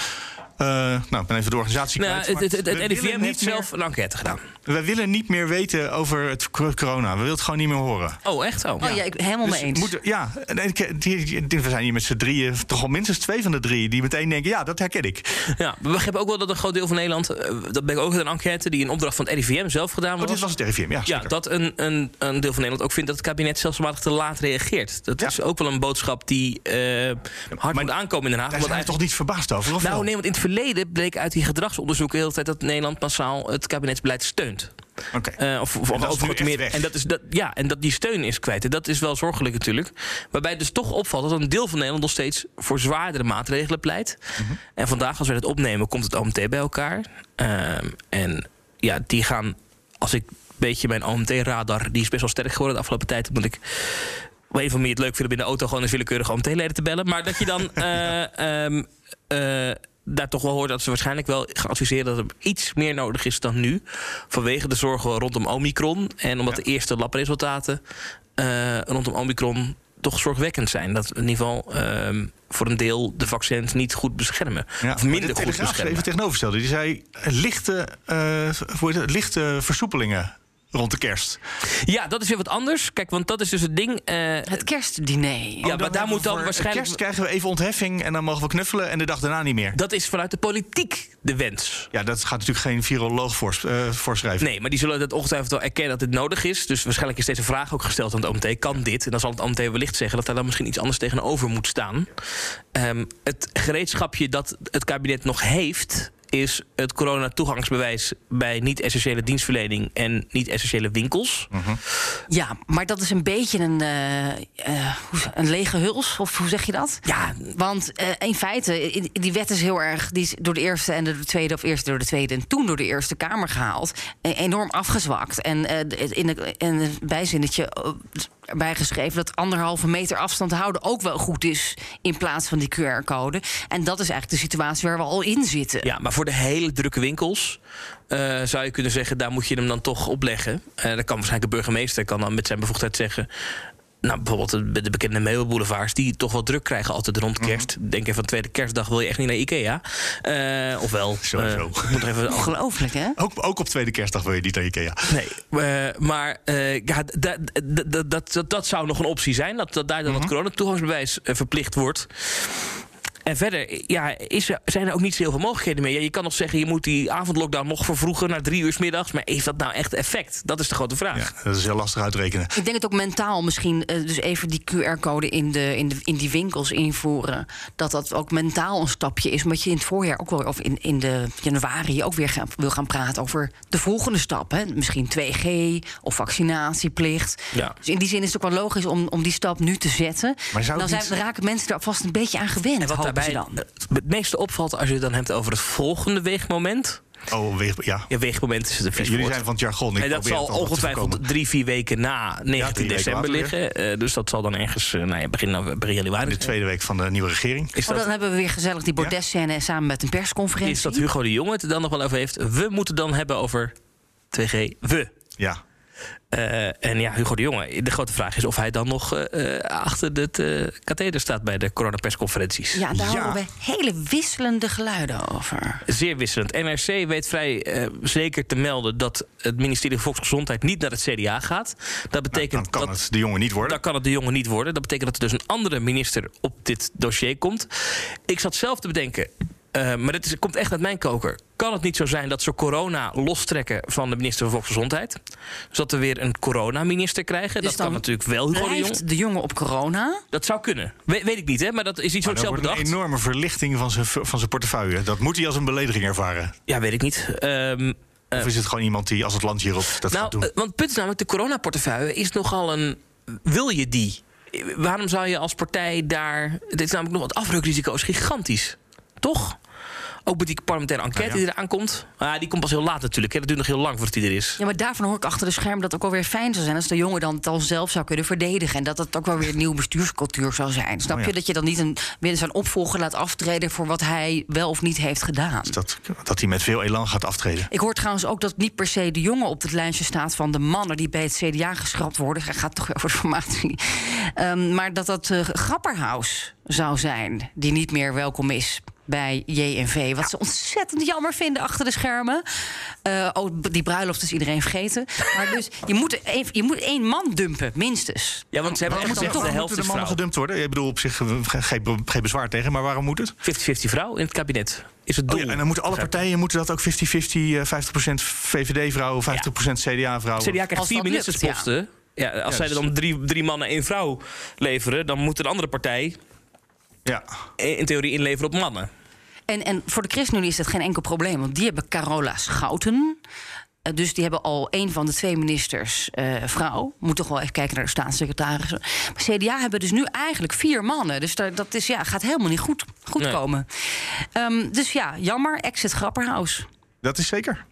Eh, nou, ik ben even de organisatie nou, kwijt, het, maar het, heeft niet zelf een enquête gedaan. We willen niet meer weten over het cor- corona. We willen het gewoon niet meer horen. Oh, echt? Oh. Oh ja, ik helemaal Dus mee eens. moet- ja, en ik- die- die- die- we zijn hier met z'n drieën, toch al minstens twee van de drie, die meteen denken: ja, dat herken ik. Ja, we begrijpen ook wel dat een groot deel van Nederland... eh, dat ben ik ook uit een enquête die in opdracht van het RIVM zelf gedaan Oh, was. dit was het RIVM, ja. Ja, dat een, een, een deel van Nederland ook vindt dat het kabinet stelselmatig te laat reageert. Dat Ja. is ook wel een boodschap die eh, hard moet aankomen in Den Haag. Daar zijn we toch niet verbaasd over? Of wel? Nou, nee, want in het verleden bleek uit die gedragsonderzoeken de hele tijd dat Nederland massaal het kabinetsbeleid steunt. Oké. Eh, of of dat nu overgrote echt meer- weg. En dat is dat, ja, en dat die steun is kwijt. En dat is wel zorgelijk natuurlijk. Waarbij het dus toch opvalt dat een deel van Nederland nog steeds voor zwaardere maatregelen pleit. Mhm. En vandaag, als we het opnemen, komt het OMT bij elkaar. Ehm, en ja, die gaan, als ik beetje mijn OMT-radar. Die is best wel sterk geworden de afgelopen tijd. Omdat ik op een van manier het leuk vind om in de auto gewoon een willekeurige OMT-leden te bellen. Maar dat je dan eh, ehm, eh, daar toch wel hoort dat ze waarschijnlijk wel gaan adviseren dat er iets meer nodig is dan nu. Vanwege de zorgen rondom Omicron. En omdat de eerste labresultaten eh, rondom Omicron toch zorgwekkend zijn. Dat in ieder geval ehm, voor een deel de vaccins niet goed beschermen. Ja, of minder de goed beschermen. even tegenoverstelde. Die zei eh, lichte, het, lichte versoepelingen rond de kerst. Ja, dat is weer wat anders. Kijk, want dat is dus het ding. eh, Het kerstdiner. ja, Oh, maar daar moet dan voor waarschijnlijk. kerst krijgen we even ontheffing en dan mogen we knuffelen en de dag daarna niet meer. Dat is vanuit de politiek de wens. Ja, dat gaat natuurlijk geen viroloog voors, eh, voorschrijven. Nee, maar die zullen het ongetwijfeld wel erkennen dat dit nodig is. Dus waarschijnlijk is deze vraag ook gesteld aan het OMT. Kan dit? En dan zal het OMT wellicht zeggen dat daar dan misschien iets anders tegenover moet staan. Ehm, het gereedschapje dat het kabinet nog heeft is het coronatoegangsbewijs bij niet-essentiële dienstverlening en niet-essentiële winkels. Ja, maar dat is een beetje een, eh, eh, een lege huls, of hoe zeg je dat? Ja, Want eh, in feite, die wet is heel erg... die is door de eerste en de tweede... of eerst door de tweede en toen door de Eerste Kamer gehaald... eh, enorm afgezwakt. En eh, de- in, de, in een bijzinnetje eh, erbij geschreven... dat anderhalve meter afstand houden ook wel goed is... in plaats van die QR-code. En dat is eigenlijk de situatie waar we al in zitten. Ja, maar voor de hele drukke winkels eh, zou je kunnen zeggen, daar moet je hem dan toch opleggen. Eh dat kan waarschijnlijk de burgemeester kan dan met zijn bevoegdheid zeggen. Nou, bijvoorbeeld de, de bekende meubelboulevards, die toch wel druk krijgen altijd rond Mhm. kerst. Denk even aan tweede kerstdag wil je echt niet naar Ikea. Eh ofwel, Sowieso. moet nog even Ongelooflijk, hè? Ook, ook op tweede kerstdag wil je niet naar Ikea. Nee, eh, maar eh, ja, d- d- d- d- dat, dat, dat zou nog een optie zijn. Dat, dat daar dan Mhm. het coronatoegangsbewijs verplicht wordt. En verder ja, is er, zijn er ook niet zo heel veel mogelijkheden meer. Ja, je kan nog zeggen, je moet die avondlockdown nog vervroegen naar drie uur 's middags. Maar heeft dat nou echt effect? Dat is de grote vraag. Ja, dat is heel lastig uitrekenen. Ik denk het ook mentaal misschien, eh, dus even die QR-code in, de, in, de, in die winkels invoeren. Dat dat ook mentaal een stapje is. Omdat je in het voorjaar ook wel, of in, in de januari ook weer gaan, wil gaan praten over de volgende stap. Hè? Misschien 2G of vaccinatieplicht. Ja. Dus in die zin is het ook wel logisch om, om die stap nu te zetten. Maar zou dan zijn, niet- raken mensen er vast een beetje aan gewend. En wat ze dan. het meeste opvalt als je het dan hebt over het volgende weegmoment. Oh, weeg, ja. Ja, weegmoment is het een vies Jullie woord. zijn van het jargon. Ik En dat zal ongetwijfeld drie, vier weken na 19 drie weken december liggen. Eh, dus dat zal dan ergens eh, nou ja, begin, januari De tweede week van de nieuwe regering. Is Oh, dat, dan hebben we weer gezellig die bordesscène samen met een persconferentie. is dat Hugo de Jonge het er dan nog wel over heeft? We moeten dan hebben over 2G. We. Ja. Eh, en ja, Hugo de Jonge. De grote vraag is of hij dan nog eh, eh, achter het eh katheder staat bij de coronapersconferenties. Ja, daar Ja. horen we hele wisselende geluiden over. Zeer wisselend. NRC weet vrij eh, zeker te melden dat het ministerie van Volksgezondheid niet naar het CDA gaat. Dat betekent Dan kan dat het de jongen niet worden. Dan kan het de jongen niet worden. Dat betekent dat er dus een andere minister op dit dossier komt. Ik zat zelf te bedenken. Eh, maar dit is, komt echt uit mijn koker. Kan het niet zo zijn dat ze corona lostrekken van de minister van Volksgezondheid? Zodat we weer een corona-minister krijgen? Dus dat kan dan natuurlijk wel, Hugo de de jongen op corona? Dat zou kunnen. We- weet ik niet, hè? Maar dat is iets wat ik dat zelf wordt een bedacht. enorme verlichting van zijn, van zijn portefeuille. Dat moet hij als een belediging ervaren. Ja, weet ik niet. Ehm, Of is het gewoon iemand die als het land hierop dat gaat nou, doen? eh, want het punt is namelijk, de coronaportefeuille is nogal een... Wil je die? Eh, Waarom zou je als partij daar... Dit is namelijk nog het afbreukrisico is gigantisch. Toch? Ook met die parlementaire enquête Nou ja. die eraan komt. Ah, die komt pas heel laat natuurlijk. Hè. Dat duurt nog heel lang voordat die er is. Ja, maar daarvan hoor ik achter de schermen dat het ook wel weer fijn zou zijn... als de jongen dan het al zelf zou kunnen verdedigen. En dat het ook wel weer een nieuwe bestuurscultuur zou zijn. Snap Oh ja. je? Dat je dan niet een, weer zijn opvolger laat aftreden... voor wat hij wel of niet heeft gedaan. dat, dat hij met veel elan gaat aftreden. Ik hoor trouwens ook dat niet per se de jongen op het lijstje staat... van de mannen die bij het CDA geschrapt worden. Het gaat toch weer over de formatie. Ehm, maar dat dat eh Grapperhaus zou zijn... die niet meer welkom is bij JNV. Wat ze ontzettend jammer vinden achter de schermen. Eh, oh, die bruiloft is iedereen vergeten. Maar dus, je moet, één, je moet één man dumpen, minstens. Ja, want ze hebben echt de helft de mannen gedumpt worden? Ik bedoel, op zich eh, geen, geen bezwaar tegen, maar waarom moet het? 50-50 vrouw in het kabinet. Is het doel. Oh ja, en dan moeten alle partijen moeten dat ook 50-50, eh, 50% VVD-vrouw, 50% CDA-vrouw. CDA krijgt vier ministersposten. Ja. als zij er dus- dan drie, drie mannen en één vrouw leveren... dan moet een andere partij Ja. in theorie inleveren op mannen. En, en voor de ChristenUnie is dat geen enkel probleem. Want die hebben Carola Schouten. Eh, dus die hebben al een van de twee ministers eh, vrouw. Moet toch wel even kijken naar de staatssecretaris. Maar CDA hebben dus nu eigenlijk vier mannen. Dus daar, dat is, ja, gaat helemaal niet goed, goed Nee. komen. Ehm, dus ja, jammer. Exit Grapperhaus. Dat is zeker.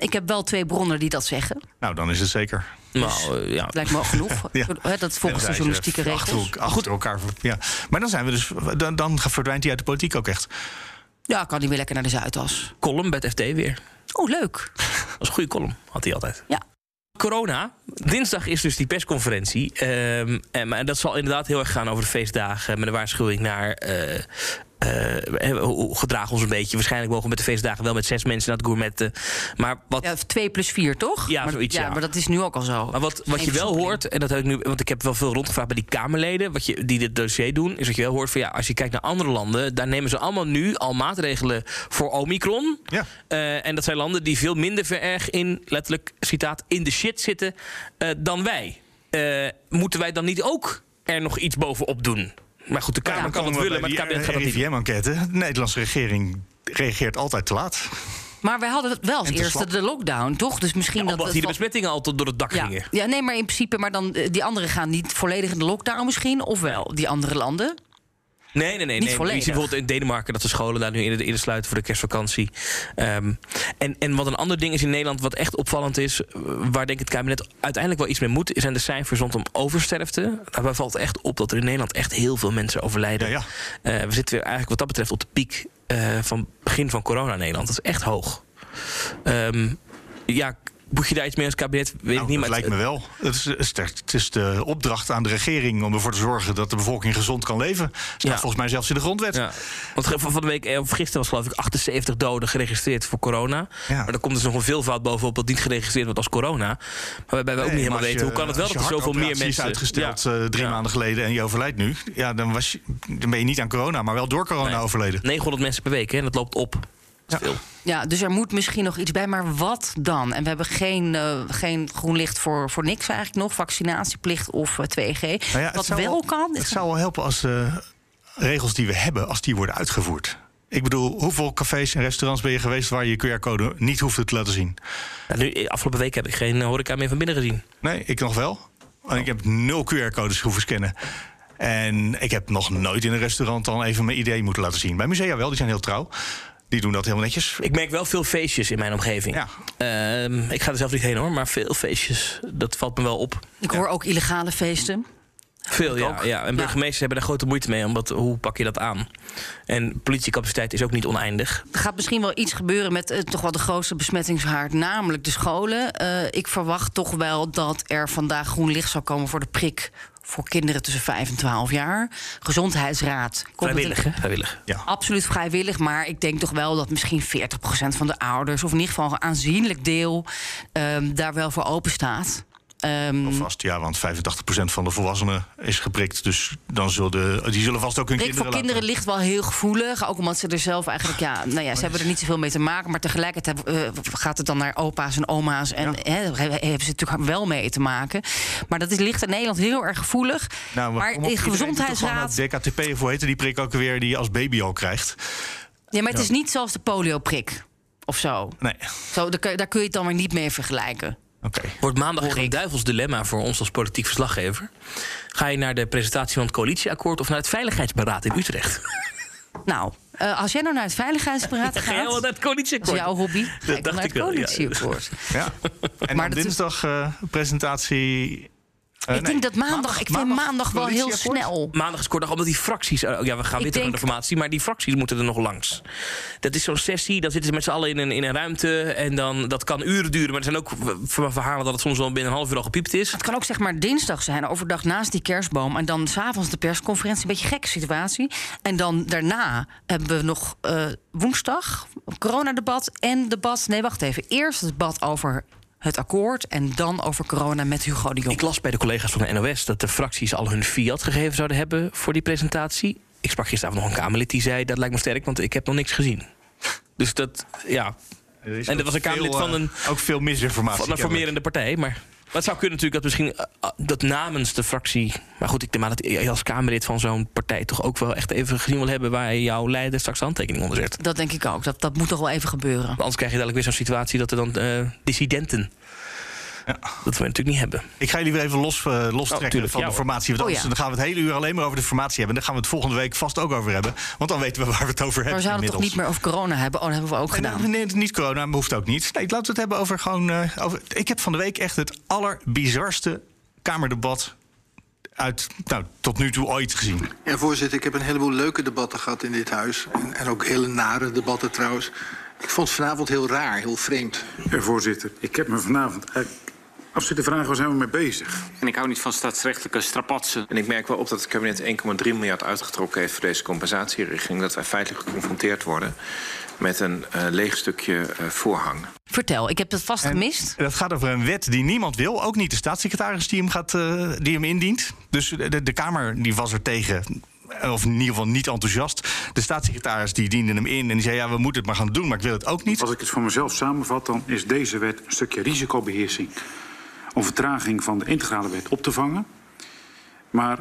Ik heb wel twee bronnen die dat zeggen. Nou, dan is het zeker. Nou, eh, ja. Lijkt me wel genoeg. Ja. Dat volgens de journalistieke regels. Achter, elkaar- achter elkaar. Ja. Maar dan zijn we dus. Dan, dan verdwijnt hij uit de politiek ook echt. Ja, kan hij weer lekker naar de Zuidas. Column bij het FD weer. Oh, leuk. Dat is een goede column, had hij altijd. Ja. Corona. Dinsdag is dus die persconferentie. Ehm, en, maar dat zal inderdaad heel erg gaan over de feestdagen. Met een waarschuwing naar. eh, eh, hoe gedragen we ons een beetje. Waarschijnlijk mogen we met de feestdagen wel met zes mensen naar het gourmetten. Maar wat, Ja, twee plus vier, toch? Ja, maar, zoiets, ja. maar dat is nu ook al zo. maar wat, wat je wel hoort, en dat heb ik nu, want ik heb wel veel rondgevraagd bij die Kamerleden, wat je, die dit dossier doen, is dat je wel hoort van ja, als je kijkt naar andere landen, daar nemen ze allemaal nu al maatregelen voor Omicron. Ja. Eh, en dat zijn landen die veel minder ver erg in, letterlijk citaat, in de shit zitten eh, dan wij. Eh, moeten wij dan niet ook er nog iets bovenop doen? Maar goed, de Kamer kan het willen, maar het die kabinet gaat dat niet. RIVM-enquête. De Nederlandse regering reageert altijd te laat. Maar wij hadden het wel als eerste slap. de lockdown, toch? Dus misschien dat Omdat het hier de besmettingen al tot door het dak ja, gingen. ja, nee, maar in principe, maar dan eh, die anderen gaan niet volledig in de lockdown misschien, of wel die andere landen? Nee, nee, nee. Niet nee. volledig. Je ziet bijvoorbeeld in Denemarken dat de scholen daar nu in de, in sluiten voor de kerstvakantie. Ehm, en, en wat een ander ding is in Nederland, wat echt opvallend is, eh, waar denk ik het kabinet uiteindelijk wel iets mee moet, zijn de cijfers rondom oversterfte. Daarbij valt echt op dat er in Nederland echt heel veel mensen overlijden. Ja, ja. Eh, we zitten weer eigenlijk wat dat betreft op de piek eh, van begin van corona in Nederland. Dat is echt hoog. Ehm, ja, moet je daar iets mee als kabinet? Weet Nou, ik niet. dat maar lijkt me wel. Het is, het is- het de opdracht aan de regering om ervoor te zorgen dat de bevolking gezond kan leven. Staat Ja. volgens mij zelfs in de grondwet. Ja. Want van de week, eh, of gisteren was geloof ik 78 doden geregistreerd voor corona. Ja. Maar er komt dus nog een veelvoud bovenop dat niet geregistreerd wordt als corona. Maar waarbij we ook Nee, niet helemaal weten hoe kan het wel dat er zoveel meer mensen... is uitgesteld eh, drie maanden geleden en je overlijdt nu. Ja, dan, was je, dan ben je niet aan corona, maar wel door corona Nee. overleden. 900 mensen per week hè, en dat loopt op. Veel. Ja, dus er moet misschien nog iets bij, maar wat dan? En we hebben geen, eh, geen groen licht voor, voor niks eigenlijk nog, vaccinatieplicht of eh, 2G. Nou ja, het wat zou wel kan, Het zou wel helpen als de regels die we hebben, als die worden uitgevoerd. Ik bedoel, hoeveel cafés en restaurants ben je geweest waar je je QR-code niet hoefde te laten zien? Ja, nu, eh, afgelopen week heb ik geen eh, horeca meer van binnen gezien. Nee, ik nog wel. En ik heb nul QR-codes hoeven scannen. En ik heb nog nooit in een restaurant dan even mijn idee moeten laten zien. Bij musea wel, die zijn heel trouw. Die doen dat helemaal netjes. Ik merk wel veel feestjes in mijn omgeving. Ja. Ehm, ik ga er zelf niet heen hoor, maar veel feestjes. Dat valt me wel op. ik hoor ook illegale feesten. Veel, ja, ook. ja. En burgemeesters hebben daar grote moeite mee. Omdat, hoe pak je dat aan? En politiecapaciteit is ook niet oneindig. Er gaat misschien wel iets gebeuren met eh, toch wel de grootste besmettingshaard, namelijk de scholen. Eh, ik verwacht toch wel dat er vandaag groen licht zal komen voor de prik voor kinderen tussen 5 en 12 jaar. Gezondheidsraad. Vrijwillig, hè? Vrijwillig. Ja. Absoluut vrijwillig, maar ik denk toch wel dat misschien 40% van de ouders, of in ieder geval een aanzienlijk deel, ehm, daar wel voor open staat. Vast, ja, want 85% van de volwassenen is geprikt. Dus dan zullen de, die zullen vast ook hun Prik kinderen voor kinderen laten- ligt wel heel gevoelig. Ook omdat ze er zelf eigenlijk, ja, nou ja, ze hebben er niet zoveel mee te maken. Maar tegelijkertijd eh, gaat het dan naar opa's en oma's. En hè, daar hebben ze natuurlijk wel mee te maken. Maar dat is, ligt in Nederland heel erg gevoelig. Nou, maar gewoon gezondheidsraad. DKTP, of hoe heet die prik ook weer, die je als baby al krijgt. Ja, maar het is niet zoals de polioprik of zo. Nee, zo daar, kun- daar kun je het dan weer niet mee vergelijken. Oké. Wordt maandag een duivels dilemma voor ons als politiek verslaggever. Ga je naar de presentatie van het coalitieakkoord of naar het veiligheidsberaad in Utrecht? Nou, eh, als jij nou naar het veiligheidsberaad Dan ga je wel gaat. naar het Dat is jouw hobby. Ga ik dan dacht naar ik het wel, ja. coalitieakkoord. Ja. En Maar dat dinsdag eh, presentatie. Eh, Ik nee, denk dat maandag, ik vind maandag wel heel snel. Maandag is kort dag, omdat die fracties... eh, ja, we gaan weer terug naar denk- de formatie, maar die fracties moeten er nog langs. Dat is zo'n sessie, dan zitten ze met z'n allen in een, in een ruimte... en dan, dat kan uren duren, maar er zijn ook verhalen... dat het soms wel binnen een half uur al gepiept is. Het kan ook zeg maar dinsdag zijn, overdag naast die kerstboom. En dan s'avonds de persconferentie. Een beetje gekke situatie. En dan daarna hebben we nog eh, woensdag coronadebat en debat. Nee, wacht even. Eerst het debat over het akkoord. En dan over corona met Hugo de Jong. Ik las bij de collega's van de NOS dat de fracties al hun fiat gegeven zouden hebben voor die presentatie. Ik sprak gisteravond nog een Kamerlid die zei: dat lijkt me sterk, want ik heb nog niks gezien. Dus dat, ja, Er En dat was een Kamerlid veel, van eh, een- Ook veel misinformatie. van een formerende partij. Maar het zou kunnen natuurlijk dat misschien eh, eh, dat namens de fractie. Maar goed, ik denk maar dat je als Kamerlid van zo'n partij toch ook wel echt even gezien wil hebben waar jouw leider straks de handtekening onder zet. Dat denk ik ook. Dat, dat moet toch wel even gebeuren. Anders krijg je dadelijk weer zo'n situatie dat er dan eh, dissidenten Dat we natuurlijk niet hebben. Ik ga jullie weer even los, eh, lostrekken tuurlijk, van ja, de formatie. Want Oh, anders ja. dan gaan we het hele uur alleen maar over de formatie hebben. Daar gaan we het volgende week vast ook over hebben. Want dan weten we waar we het over Maar hebben. we zouden het toch niet meer over corona hebben? Oh, dat hebben we ook Nee, gedaan. nou, nee, niet corona, maar hoeft ook niet. Nee, laten we het hebben over gewoon. eh, over, ik heb van de week echt het allerbizarste Kamerdebat uit nou, tot nu toe ooit gezien. Ja, voorzitter, ik heb een heleboel leuke debatten gehad in dit huis. En, en ook hele nare debatten trouwens. Ik vond het vanavond heel raar, heel vreemd. Ja, voorzitter, ik heb me vanavond eigenlijk af zitten vragen waar zijn we mee bezig. En ik hou niet van staatsrechtelijke strapatsen. En ik merk wel op dat het kabinet 1,3 miljard uitgetrokken heeft voor deze compensatieregeling. Dat wij feitelijk geconfronteerd worden met een eh, leeg stukje eh, voorhang. Vertel, ik heb het vast En gemist. Dat gaat over een wet die niemand wil. Ook niet de staatssecretaris die hem, gaat, eh, die hem indient. Dus de, de Kamer die was er tegen. Of in ieder geval niet enthousiast. De staatssecretaris die diende hem in en die zei: Ja, we moeten het maar gaan doen, maar ik wil het ook niet. Als ik het voor mezelf samenvat, dan is deze wet een stukje risicobeheersing. Om vertraging van de integrale wet op te vangen. Maar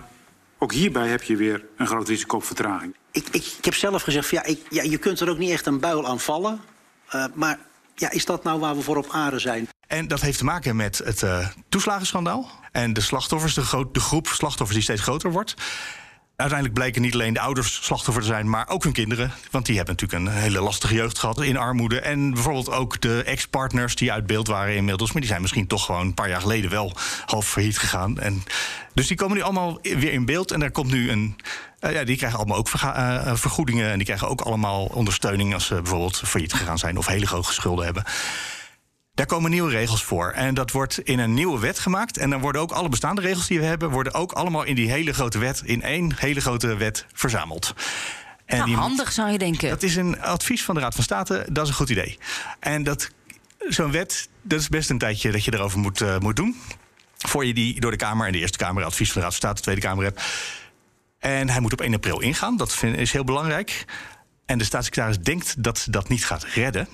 ook hierbij heb je weer een groot risico op vertraging. Ik, ik, ik heb zelf gezegd, van, ja, ik, ja, je kunt er ook niet echt een buil aan vallen. Eh, maar ja, is dat nou waar we voor op aarde zijn? En dat heeft te maken met het eh, toeslagenschandaal. En de slachtoffers, de, de groep slachtoffers die steeds groter wordt. Uiteindelijk bleken niet alleen de ouders slachtoffer te zijn, maar ook hun kinderen. Want die hebben natuurlijk een hele lastige jeugd gehad in armoede. En bijvoorbeeld ook de ex-partners die uit beeld waren inmiddels. Maar die zijn misschien toch gewoon een paar jaar geleden wel half failliet gegaan. En dus die komen nu allemaal weer in beeld. En er komt nu een. eh, ja, die krijgen allemaal ook verga- eh, vergoedingen. En die krijgen ook allemaal ondersteuning als ze bijvoorbeeld failliet gegaan zijn of hele hoge schulden hebben. Daar komen nieuwe regels voor. En dat wordt in een nieuwe wet gemaakt. En dan worden ook alle bestaande regels die we hebben, worden ook allemaal in die hele grote wet, in één hele grote wet verzameld. En Nou, die- handig zou je denken. Dat is een advies van de Raad van State. Dat is een goed idee. En dat zo'n wet, dat is best een tijdje dat je erover moet, eh, moet doen. Voor je die door de Kamer en de Eerste Kamer, advies van de Raad van State, de Tweede Kamer hebt. En hij moet op 1 april ingaan. Dat vind, is heel belangrijk. En de staatssecretaris denkt dat ze dat niet gaat redden.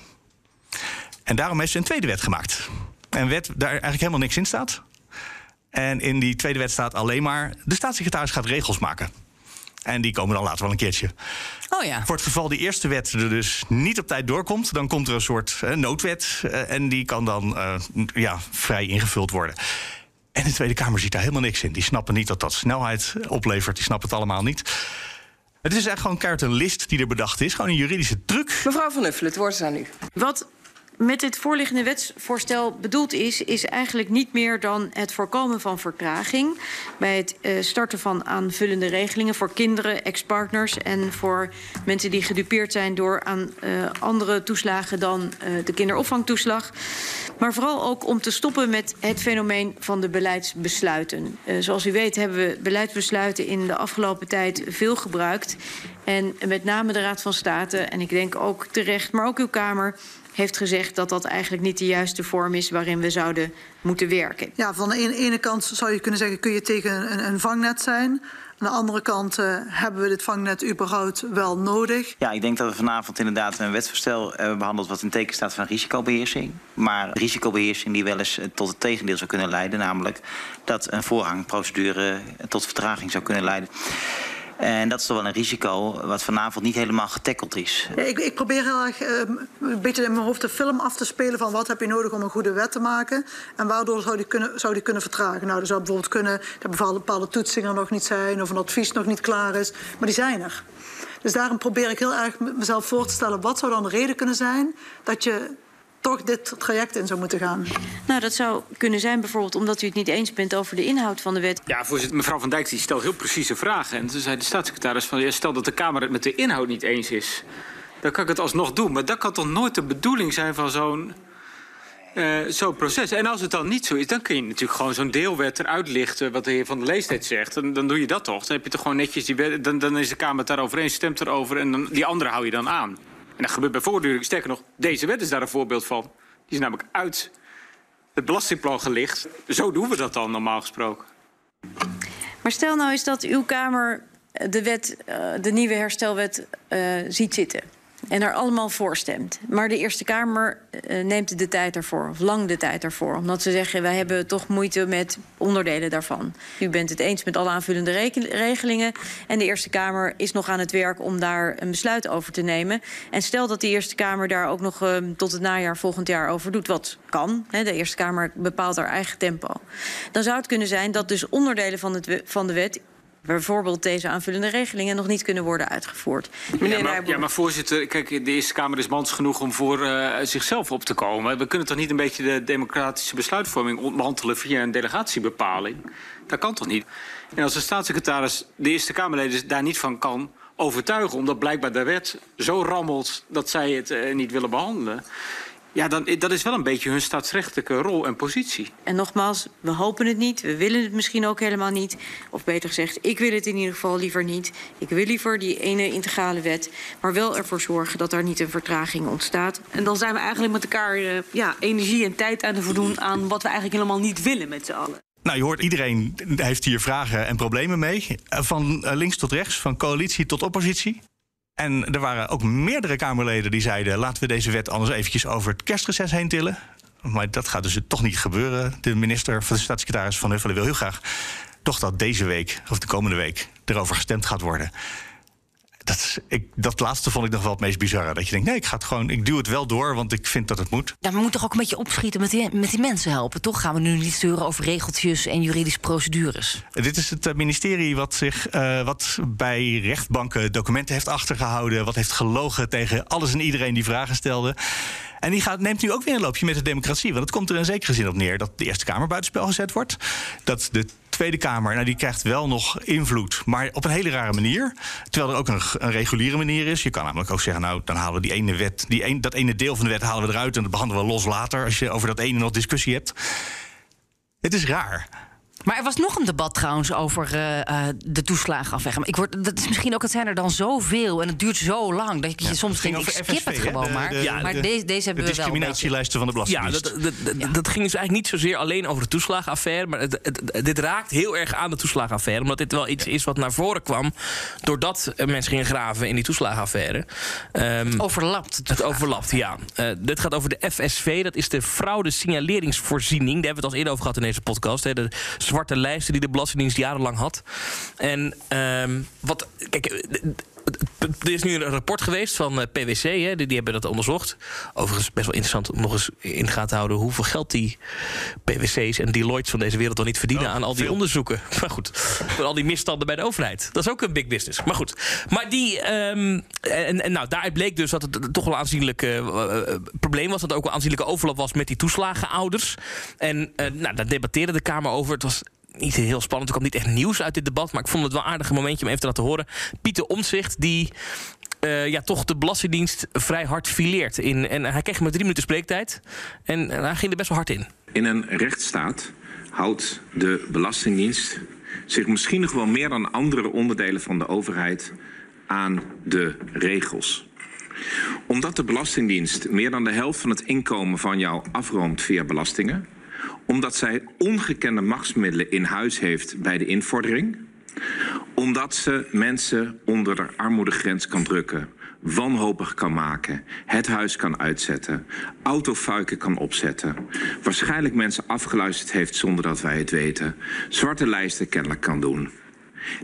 En daarom heeft ze een tweede wet gemaakt. Een wet daar eigenlijk helemaal niks in staat. En in die tweede wet staat alleen maar... de staatssecretaris gaat regels maken. En die komen dan later wel een keertje. Oh ja. Voor het geval die eerste wet er dus niet op tijd doorkomt... dan komt er een soort eh, noodwet. eh, en die kan dan eh, ja, vrij ingevuld worden. En de Tweede Kamer ziet daar helemaal niks in. Die snappen niet dat dat snelheid oplevert. Die snappen het allemaal niet. Het is echt gewoon keihard een list die er bedacht is. Gewoon een juridische truc. Mevrouw Van Uffelen, het woord is aan u. Wat met dit voorliggende wetsvoorstel bedoeld is, is eigenlijk niet meer dan het voorkomen van vertraging bij het uh, starten van aanvullende regelingen voor kinderen, ex-partners en voor mensen die gedupeerd zijn door aan uh, andere toeslagen dan uh, de kinderopvangtoeslag. Maar vooral ook om te stoppen met het fenomeen van de beleidsbesluiten. Zoals u weet hebben we beleidsbesluiten in de afgelopen tijd veel gebruikt. En met name de Raad van State, en ik denk ook terecht, maar ook uw Kamer heeft gezegd dat dat eigenlijk niet de juiste vorm is waarin we zouden moeten werken. Ja, van de ene, ene kant zou je kunnen zeggen, kun je tegen een, een vangnet zijn. Aan de andere kant uh, hebben we dit vangnet überhaupt wel nodig. Ja, ik denk dat we vanavond inderdaad een wetsvoorstel hebben behandeld... wat in teken staat van risicobeheersing. Maar risicobeheersing die wel eens tot het tegendeel zou kunnen leiden... namelijk dat een voorrangprocedure tot vertraging zou kunnen leiden. En dat is toch wel een risico wat vanavond niet helemaal getackeld is. Ik, ik, probeer heel erg uh, een beetje in mijn hoofd de film af te spelen van wat heb je nodig om een goede wet te maken. En waardoor zou die kunnen, zou die kunnen vertragen. Nou, er zou bijvoorbeeld kunnen dat bepaalde, bepaalde toetsingen nog niet zijn of een advies nog niet klaar is. Maar die zijn er. Dus daarom probeer ik heel erg mezelf voor te stellen wat zou dan de reden kunnen zijn dat je toch dit traject in zou moeten gaan. Nou, dat zou kunnen zijn bijvoorbeeld omdat u het niet eens bent over de inhoud van de wet. Ja, voorzitter, mevrouw Van Dijk die stelt heel precieze vragen. En toen zei de staatssecretaris van, ja, stel dat de Kamer het met de inhoud niet eens is. Dan kan ik het alsnog doen. Maar dat kan toch nooit de bedoeling zijn van zo'n uh, zo'n proces. En als het dan niet zo is, dan kun je natuurlijk gewoon zo'n deelwet eruit lichten... wat de heer Van der Leest net zegt. Dan, dan doe je dat toch. Dan heb je toch gewoon netjes die wet, dan, dan is de Kamer het daarover eens, stemt erover... en dan, die andere hou je dan aan. En dat gebeurt bij voortdurend. Sterker nog, deze wet is daar een voorbeeld van. Die is namelijk uit het belastingplan gelicht. Zo doen we dat dan normaal gesproken. Maar stel nou eens dat uw Kamer de, wet, uh, de nieuwe herstelwet uh, ziet zitten. En daar allemaal voor stemt. Maar de Eerste Kamer uh, neemt de tijd ervoor, of lang de tijd ervoor. Omdat ze zeggen, wij hebben toch moeite met onderdelen daarvan. U bent het eens met alle aanvullende regelingen. En de Eerste Kamer is nog aan het werk om daar een besluit over te nemen. En stel dat de Eerste Kamer daar ook nog uh, tot het najaar volgend jaar over doet, wat kan. Hè, de Eerste Kamer bepaalt haar eigen tempo. Dan zou het kunnen zijn dat dus onderdelen van, het, van de wet bijvoorbeeld deze aanvullende regelingen nog niet kunnen worden uitgevoord. Meneer ja, maar, ja, maar voorzitter, kijk, de Eerste Kamer is mans genoeg om voor uh, zichzelf op te komen. We kunnen toch niet een beetje de democratische besluitvorming ontmantelen via een delegatiebepaling? Dat kan toch niet? En als de staatssecretaris de Eerste Kamerleden daar niet van kan overtuigen, omdat blijkbaar de wet zo rammelt dat zij het uh, niet willen behandelen. Ja, dan, dat is wel een beetje hun staatsrechtelijke rol en positie. En nogmaals, we hopen het niet. We willen het misschien ook helemaal niet. Of beter gezegd, ik wil het in ieder geval liever niet. Ik wil liever die ene integrale wet. Maar wel ervoor zorgen dat er niet een vertraging ontstaat. En dan zijn we eigenlijk met elkaar uh, ja, energie en tijd aan het voldoen... aan wat we eigenlijk helemaal niet willen met z'n allen. Nou, je hoort iedereen heeft hier vragen en problemen mee. Van links tot rechts, van coalitie tot oppositie. En er waren ook meerdere Kamerleden die zeiden: laten we deze wet anders eventjes over het kerstreces heen tillen. Maar dat gaat dus toch niet gebeuren. De minister van de staatssecretaris Van Huffelen wil heel graag toch dat deze week of de komende week erover gestemd gaat worden dat, ik, dat laatste vond ik nog wel het meest bizarre. Dat je denkt, nee, ik ga het gewoon, ik duw het wel door, want ik vind dat het moet. Ja, we moeten toch ook een beetje opschieten met die, met die mensen helpen. Toch gaan we nu niet sturen over regeltjes en juridische procedures. Dit is het ministerie wat zich uh, wat bij rechtbanken documenten heeft achtergehouden, wat heeft gelogen tegen alles en iedereen die vragen stelde. En die gaat, neemt nu ook weer een loopje met de democratie. Want het komt er in zekere zin op neer dat de Eerste Kamer buitenspel gezet wordt. Dat de Tweede Kamer, nou, die krijgt wel nog invloed, maar op een hele rare manier. Terwijl er ook een, een reguliere manier is. Je kan namelijk ook zeggen, nou, dan halen we die ene wet, die een, dat ene deel van de wet halen we eruit en dat behandelen we los later als je over dat ene nog discussie hebt. Het is raar. Maar er was nog een debat trouwens over uh, uh, de toeslagenafweging. Ik word, dat is misschien ook, het zijn er dan zoveel en het duurt zo lang dat je ja, soms denkt, ik skip FSV, het gewoon maar. De, ja, maar de, deze, deze hebben de we wel. discriminatielijsten van de Belastingdienst. Ja, dat, dat, dat, ging dus eigenlijk niet zozeer alleen over de toeslagenaffaire. Maar het, het, dit raakt heel erg aan de toeslagenaffaire. Omdat dit wel iets is wat naar voren kwam. Doordat mensen gingen graven in die toeslagenaffaire. Um, het overlapt. Het overlapt, ja. Uh, dit gaat over de FSV. Dat is de fraude signaleringsvoorziening. Daar hebben we het al eerder over gehad in deze podcast. Hè. De zwarte lijsten die de Belastingdienst jarenlang had. En um, wat. Kijk. Er is nu een rapport geweest van eh, PwC, hè, die, die, hebben dat onderzocht. Overigens best wel interessant om nog eens in gaten te houden hoeveel geld die PwC's en Deloitte van deze wereld dan niet verdienen oh, aan al die veel. onderzoeken. Maar goed, al die misstanden bij de overheid. Dat is ook een big business. Maar goed, maar die. Um, en, en nou, daaruit bleek dus dat het toch wel een aanzienlijk uh, uh, probleem was. Dat er ook wel aanzienlijke overlap was met die toeslagenouders. En nou, daar debatteerde de Kamer over. Het was niet heel spannend. Er kwam niet echt nieuws uit dit debat. Maar ik vond het wel een aardig momentje om even te laten horen. Pieter Omtzigt, die uh, ja, toch de Belastingdienst vrij hard fileert. In, en hij kreeg maar drie minuten spreektijd. En, en hij ging er best wel hard in. In een rechtsstaat houdt de Belastingdienst zich misschien nog wel meer dan andere onderdelen van de overheid aan de regels. Omdat de Belastingdienst meer dan de helft van het inkomen van jou afroomt via belastingen, omdat zij ongekende machtsmiddelen in huis heeft bij de invordering. Omdat ze mensen onder de armoedegrens kan drukken. Wanhopig kan maken. Het huis kan uitzetten. Autofuiken kan opzetten. Waarschijnlijk mensen afgeluisterd heeft zonder dat wij het weten. Zwarte lijsten kennelijk kan doen.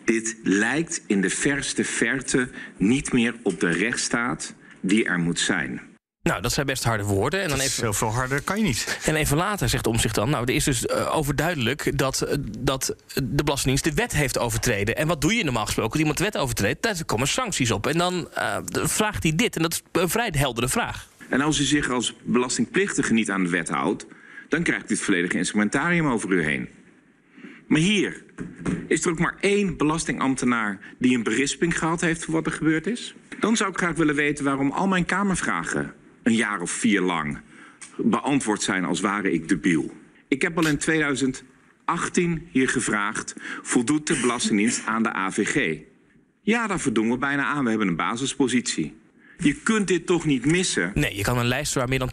Dit lijkt in de verste verte niet meer op de rechtsstaat die er moet zijn. Nou, dat zijn best harde woorden. En dan even, zoveel harder kan je niet. En even later zegt om zich dan... nou, er is dus uh, overduidelijk dat, uh, dat de Belastingdienst de wet heeft overtreden. En wat doe je normaal gesproken als iemand de wet overtreedt? Daar komen sancties op. En dan uh, vraagt hij dit. En dat is een vrij heldere vraag. En als u zich als belastingplichtige niet aan de wet houdt... dan krijgt u het volledige instrumentarium over u heen. Maar hier is er ook maar één belastingambtenaar... die een berisping gehad heeft voor wat er gebeurd is. Dan zou ik graag willen weten waarom al mijn Kamervragen een jaar of vier lang beantwoord zijn als ware ik debiel. Ik heb al in 2018 hier gevraagd: voldoet de Belastingdienst aan de AVG? Ja, daar voldoen we bijna aan. We hebben een basispositie. Je kunt dit toch niet missen? Nee, je kan een lijst waar meer dan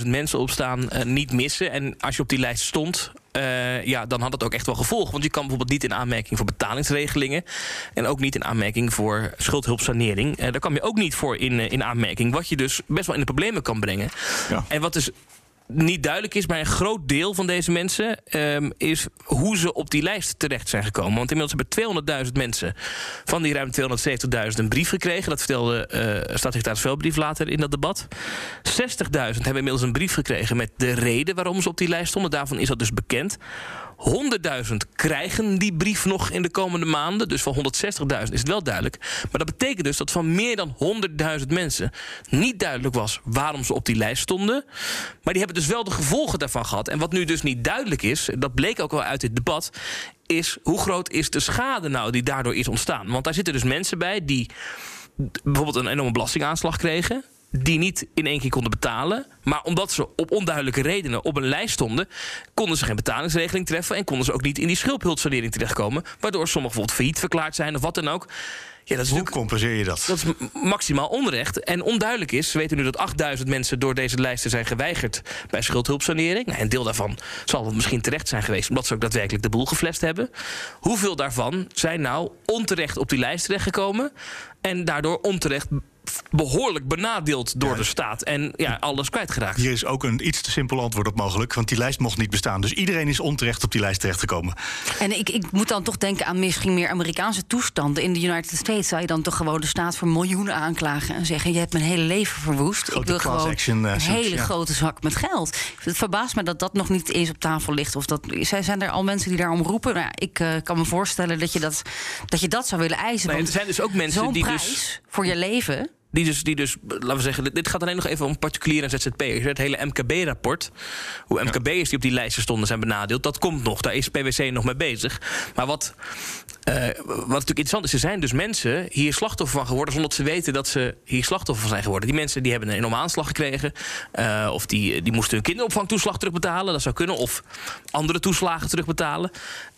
270.000 mensen op staan uh, niet missen. En als je op die lijst stond, eh, ja, dan had het ook echt wel gevolgen. Want je kan bijvoorbeeld niet in aanmerking voor betalingsregelingen. En ook niet in aanmerking voor schuldhulpsanering. Eh, daar kwam je ook niet voor in, eh, in aanmerking. Wat je dus best wel in de problemen kan brengen. En wat dus niet duidelijk is, maar een groot deel van deze mensen ehm, is hoe ze op die lijst terecht zijn gekomen. Want inmiddels hebben 200.000 mensen van die ruim 270.000 een brief gekregen. Dat vertelde eh staatssecretaris Velbrief later in dat debat. 60.000 hebben inmiddels een brief gekregen met de reden waarom ze op die lijst stonden. Daarvan is dat dus bekend. 100.000 krijgen die brief nog in de komende maanden. Dus van 160.000 is het wel duidelijk. Maar dat betekent dus dat van meer dan 100.000 mensen niet duidelijk was waarom ze op die lijst stonden. Maar die hebben dus wel de gevolgen daarvan gehad. En wat nu dus niet duidelijk is, dat bleek ook wel uit dit debat, is hoe groot is de schade nou die daardoor is ontstaan. Want daar zitten dus mensen bij die bijvoorbeeld een enorme belastingaanslag kregen die niet in één keer konden betalen. Maar omdat ze op onduidelijke redenen op een lijst stonden... konden ze geen betalingsregeling treffen... en konden ze ook niet in die schuldhulpsanering terechtkomen... waardoor sommigen bijvoorbeeld failliet verklaard zijn of wat dan ook. Ja, dat is Hoe compenseer je dat? Dat is maximaal onrecht. En onduidelijk is, we weten nu dat 8000 mensen door deze lijsten zijn geweigerd bij schuldhulpsanering. Nou, een deel daarvan zal het misschien terecht zijn geweest, omdat ze ook daadwerkelijk de boel geflest hebben. Hoeveel daarvan zijn nou onterecht op die lijst terechtgekomen en daardoor onterecht behoorlijk benadeeld door de staat en ja, alles kwijtgeraakt? Hier is ook een iets te simpel antwoord op mogelijk, want die lijst mocht niet bestaan. Dus iedereen is onterecht op die lijst terechtgekomen. En ik, ik moet dan toch denken aan misschien meer Amerikaanse toestanden. In de United States zou je dan toch gewoon de staat voor miljoenen aanklagen en zeggen: Je hebt mijn hele leven verwoest. Grote ik wil gewoon action, eh, een hele ja. grote zak met geld. Het verbaast me dat dat nog niet eens op tafel ligt. Of dat, zijn zijn er al mensen die daarom roepen? Nou, ja, ik eh, kan me voorstellen dat je dat, dat je dat zou willen eisen. Nee, want er zijn dus ook mensen die prijs dus- voor je leven. Die dus, die dus, laten we zeggen, dit- gaat alleen nog even om particuliere en ZZP'ers. Het hele MKB-rapport, hoe MKB'ers die op die lijsten stonden zijn benadeeld, dat komt nog. Daar is PwC nog mee bezig. Maar wat, eh, wat natuurlijk interessant is, er zijn dus mensen hier slachtoffer van geworden zonder dat ze weten dat ze hier slachtoffer van zijn geworden. Die mensen die hebben een enorme aanslag gekregen, eh, of die, die moesten hun kinderopvangtoeslag terugbetalen, dat zou kunnen, of andere toeslagen terugbetalen.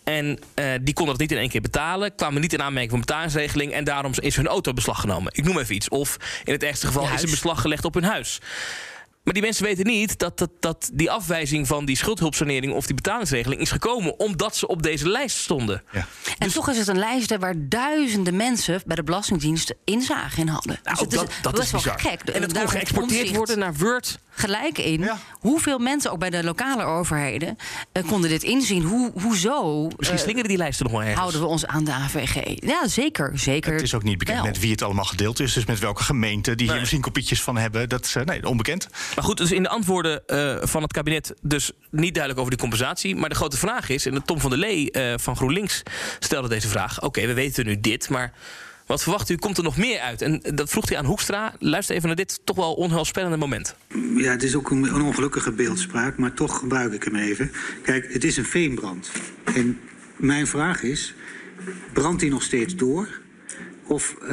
En eh, die konden dat niet in één keer betalen, kwamen niet in aanmerking van betalingsregeling en daarom is hun auto beslag genomen. Ik noem even iets. Of in het ergste geval is huis. beslag gelegd op hun huis. Maar die mensen weten niet dat, dat, dat die afwijzing van die schuldhulpsanering of die betalingsregeling is gekomen omdat ze op deze lijst stonden. En toch is het een lijst waar duizenden mensen bij de Belastingdienst inzage in hadden. Nou, dus het dat, is wel bizar. gek. En het kon geëxporteerd worden naar Word. Gelijk in. Hoeveel mensen ook bij de lokale overheden eh, konden dit inzien? Hoe, hoezo Misschien eh, slingeren die lijsten nog wel ergens. houden we ons aan de AVG? Ja, zeker. zeker. Het is ook niet bekend wel. met wie het allemaal gedeeld is. Dus met welke gemeenten die hier misschien kopietjes van hebben. Dat is eh, nee, onbekend. Maar goed, dus in de antwoorden eh, van het kabinet dus niet duidelijk over die compensatie. Maar de grote vraag is, en Tom van der Lee eh, van GroenLinks stelde deze vraag. Oké, we weten nu dit, maar wat verwacht u? Komt er nog meer uit? En dat vroeg hij aan Hoekstra. Luister even naar dit toch wel onheilspellende moment. Ja, het is ook een, ongelukkige beeldspraak, maar toch gebruik ik hem even. Kijk, het is een veenbrand. En mijn vraag is, brandt die nog steeds door? Of eh,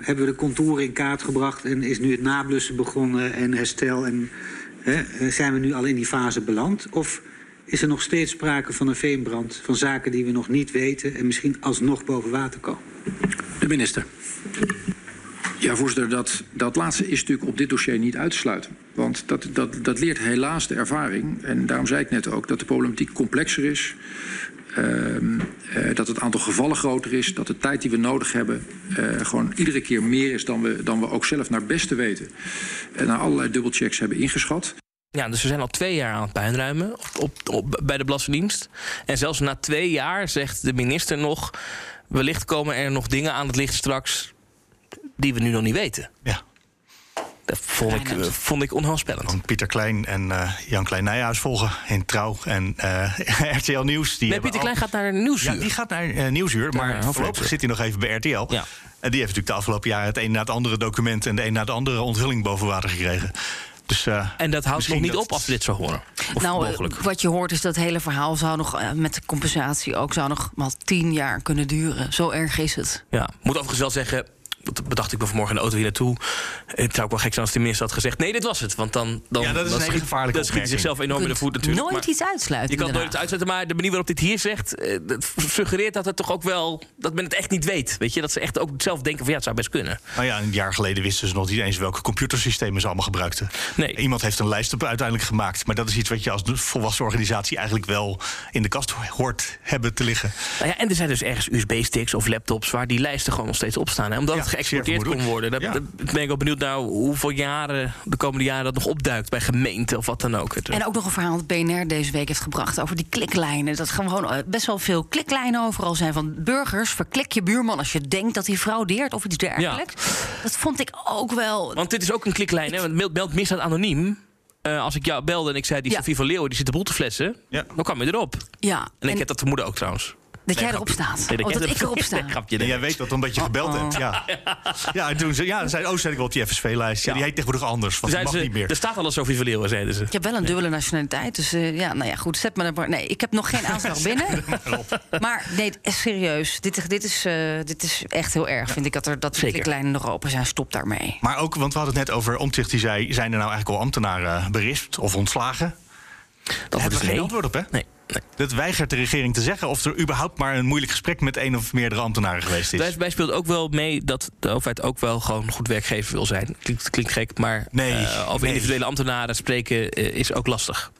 hebben we de contouren in kaart gebracht en is nu het nablussen begonnen en herstel? En hè, zijn we nu al in die fase beland? Of is er nog steeds sprake van een veenbrand, van zaken die we nog niet weten en misschien alsnog boven water komen? De minister. Ja, voorzitter, dat, dat laatste is natuurlijk op dit dossier niet uit te sluiten. Want dat, dat, dat leert helaas de ervaring. En daarom zei ik net ook dat de problematiek complexer is. Ehm, eh, dat het aantal gevallen groter is. Dat de tijd die we nodig hebben eh, gewoon iedere keer meer is dan we, dan we ook zelf naar beste weten. En naar allerlei dubbelchecks hebben ingeschat. Ja, dus we zijn al twee jaar aan het puinruimen op, op, op- bij de Belastingdienst. En zelfs na twee jaar zegt de minister nog... wellicht komen er nog dingen aan het licht straks... die we nu nog niet weten. Ja. Dat vond ik, vond ik onheilspellend. Pieter Klein en eh, Jan Klein Nijhuis volgen in Trouw en eh, RTL Nieuws. Die Nee, Pieter al- Klein gaat naar Nieuwsuur. Ja, die gaat naar eh, Nieuwsuur, maar voorlopig zit hij nog even bij RTL. En die heeft natuurlijk de afgelopen jaren het een na het andere document... en de een na de andere onthulling boven water gekregen. Dus, eh, En dat houdt nog niet dat- op als we dit zo horen. Of nou, eh, mogelijk. wat je hoort is dat het hele verhaal zou nog eh, met de compensatie ook zou nog wel tien jaar kunnen duren. Zo erg is het. Ja, moet overigens wel zeggen. Dat bedacht ik me vanmorgen in de auto hier naartoe. Het zou ook wel gek zijn als de minister had gezegd... nee, dit was het. Want dan, dan, Ja, dat is een hele gevaarlijke Dan schiet hij zichzelf enorm in de voet natuurlijk. Nooit Maar iets uitsluiten. je kan het nooit inderdaad. uitsluiten, maar de manier waarop dit hier zegt... eh, dat suggereert dat het toch ook wel... dat men het echt niet weet. Weet je? Dat ze echt ook zelf denken van ja, het zou best kunnen. Nou ja, een jaar geleden wisten ze nog niet eens welke computersystemen ze allemaal gebruikten. Nee. Iemand heeft een lijst op uiteindelijk gemaakt. Maar dat is iets wat je als volwassen organisatie eigenlijk wel in de kast hoort hebben te liggen. Nou ja, en er zijn dus ergens USB-sticks of laptops... waar die lijsten gewoon nog steeds op staan. Hè? Omdat Ja, geëxporteerd kon worden. Daar Ja. daar ben ik ook benieuwd naar hoeveel jaren... de komende jaren dat nog opduikt bij gemeenten of wat dan ook. En ook nog een verhaal dat BNR deze week heeft gebracht over die kliklijnen. Dat gewoon eh, best wel veel kliklijnen overal zijn van burgers. Verklik je buurman als je denkt dat hij fraudeert of iets dergelijks. Dat vond ik ook wel. Want dit is ook een kliklijn, hè? Want meld, meld misdaad anoniem. Eh, als ik jou belde en ik zei, die Ja. Sofie van Leeuwen... die zit de boel te flessen, dan kwam je erop. Ja, En ik heb dat vermoeden ook trouwens. Dat jij erop staat. Nee, of dat jij ik erop sta. Nee, grapje, En jij weet dat omdat je gebeld hebt. Ja. Ja, en toen ze, ja, zei, oh, zet ik wel op die FSV-lijst. Ja, die heet tegenwoordig anders, want Zeiden mag ze, niet meer. Er staat al een Sofie van Leeuwen, zeiden ze. Ik heb wel een dubbele nationaliteit. Dus eh, ja, nou ja, goed. Zet me maar. Nee, ik heb nog geen aanslag binnen. Maar nee, serieus. Dit, dit, is, eh, dit is echt heel erg. Vind ik dat er dat de kliklijnen nog open zijn. Stop daarmee. Maar ook, want we hadden het net over Omtzigt, die zei... zijn er nou eigenlijk al ambtenaren berispt of ontslagen? Daar hebben we is geen antwoord op, hè? Nee, nee. Dat weigert de regering te zeggen... of er überhaupt maar een moeilijk gesprek met één of meerdere ambtenaren geweest is. Daarbij speelt ook wel mee dat de overheid ook wel gewoon goed werkgever wil zijn. Klinkt, klinkt gek, maar Nee, eh, over nee. individuele ambtenaren spreken eh, is ook lastig.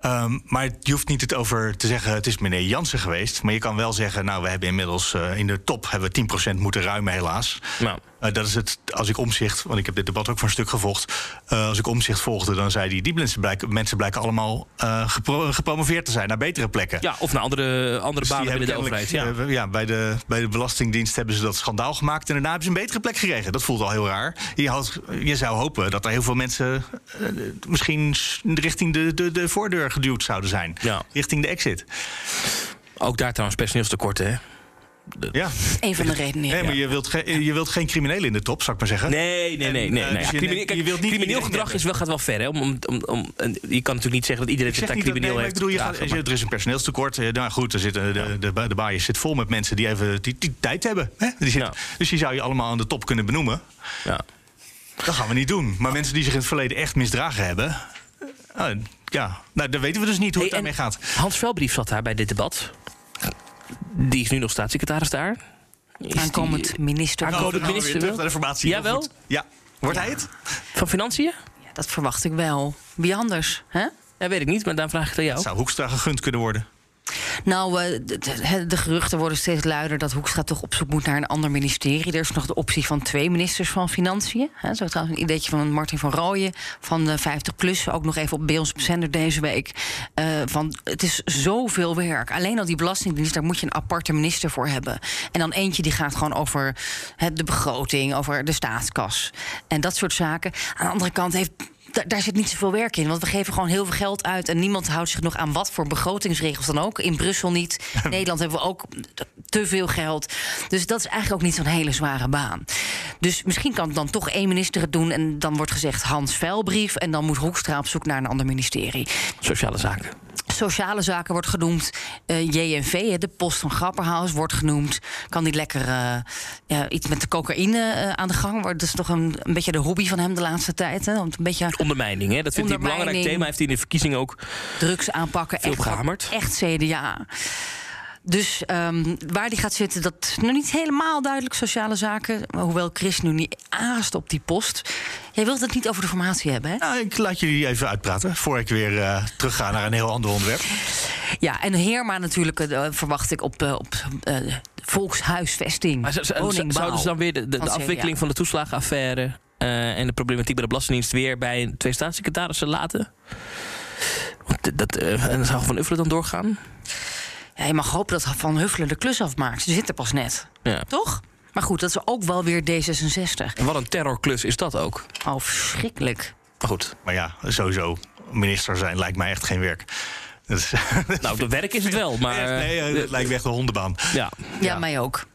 Ehm, maar je hoeft niet het over te zeggen, het is meneer Jansen geweest. Maar je kan wel zeggen, nou, we hebben inmiddels eh, in de top hebben we 10% moeten ruimen, helaas. Nou. Eh, dat is het, als ik omzicht, want ik heb dit debat ook voor een stuk gevolgd. eh, als ik omzicht volgde, dan zei hij, die mensen blijken, mensen blijken allemaal eh, gepro- gepromoveerd te zijn naar betere plekken. Ja, of naar andere, andere Dus banen binnen de overheid. Ja. ja, bij, de, bij de Belastingdienst hebben ze dat schandaal gemaakt. En daarna hebben ze een betere plek gekregen. Dat voelt al heel raar. Je, houdt, je zou hopen dat er heel veel mensen misschien richting de, de, de voordeur geduwd zouden zijn. Ja. Richting de exit. Ook daar trouwens personeelstekorten, hè? Ja. Een van de redenen. Nee, maar je wilt, ge- je wilt geen criminelen in de top, zou ik maar zeggen. Nee, nee, nee. nee, En, eh, nee. dus Ja, je crimineel, kijk, je wilt niet crimineel gedrag is wel, gaat wel ver. Hè? Om, om, om, om- en je kan natuurlijk niet zeggen dat iedereen zich daar nee, crimineel maar ik heeft. bedoel, je gaat, er is een personeelstekort. Eh, Nou goed, er zitten, de, de, de, de baaiers zit vol met mensen die even die, die tijd hebben. Hè? Die zit, Dus die zou je allemaal aan de top kunnen benoemen. Ja. Dat gaan we niet doen. Maar mensen die zich in het verleden echt misdragen hebben... eh, ja, nou, dan weten we dus niet hoe Hey, het daarmee gaat. Hans Velbrief zat daar bij dit debat. Die is nu nog staatssecretaris daar. Is die- Aankomend minister. Aankomend Nou, minister terug wel? naar de formatie. Jawel? Ja. Wordt hij het? Van Financiën? Ja, dat verwacht ik wel. Wie anders? Hè? Ja, weet ik niet, maar daarom vraag ik het aan jou. Het zou Hoekstra gegund kunnen worden. Nou, eh, de, geruchten worden steeds luider dat Hoekstra toch op zoek moet naar een ander ministerie. Er is nog de optie van twee ministers van Financiën. Hè, zo trouwens een ideetje van Martin van Rooyen van de 50PLUS. Ook nog even op bij zender deze week. Eh, van, het is zoveel werk. Alleen al die belastingdienst, daar moet je een aparte minister voor hebben. En dan eentje die gaat gewoon over de begroting, over de staatskas. En dat soort zaken. Aan de andere kant heeft daar zit niet zoveel werk in. Want we geven gewoon heel veel geld uit. En niemand houdt zich nog aan wat voor begrotingsregels dan ook. In Brussel niet. In Nederland hebben we ook te veel geld. Dus dat is eigenlijk ook niet zo'n hele zware baan. Dus misschien kan dan toch één minister het doen. En dan wordt gezegd Hans Vuilbrief. En dan moet Hoekstra op zoek naar een ander ministerie. Sociale zaken. Sociale zaken wordt genoemd. Eh, JNV, de post van Grapperhaus, wordt genoemd. Kan niet lekker eh, ja, iets met de cocaïne eh, aan de gang? Dat is toch een, een beetje de hobby van hem de laatste tijd. Hè? Een beetje Ondermijning, hè? dat vindt hij een belangrijk thema. Heeft hij in de verkiezingen ook drugs aanpakken. Veel echt, gehamerd. Echt CDA. Dus ehm, waar die gaat zitten, dat is nog niet helemaal duidelijk. Sociale zaken. Hoewel Chris nu niet aast op die post. Jij wilt het niet over de formatie hebben, hè? Nou, ik laat jullie even uitpraten. Voor ik weer eh, terugga naar een heel ander onderwerp. Ja, en Heerma natuurlijk eh, verwacht ik op, eh, op eh, volkshuisvesting. Maar zouden ze dan weer de, afwikkeling van de toeslagenaffaire... eh, en de problematiek bij de Belastingdienst weer bij twee staatssecretarissen laten? Dat, en zou Van Uffelen dan doorgaan? Ja, je mag hopen dat Van Huffelen de klus afmaakt. Ze zit er pas net. Ja. Toch? Maar goed, dat is ook wel weer D66. En wat een terrorklus is dat ook. Oh, verschrikkelijk. Maar goed. Maar ja, sowieso. Minister zijn lijkt mij echt geen werk. Nou, de werk is het wel, maar... nee, eh, dat lijkt me echt een hondenbaan. Ja. Ja, mij ook.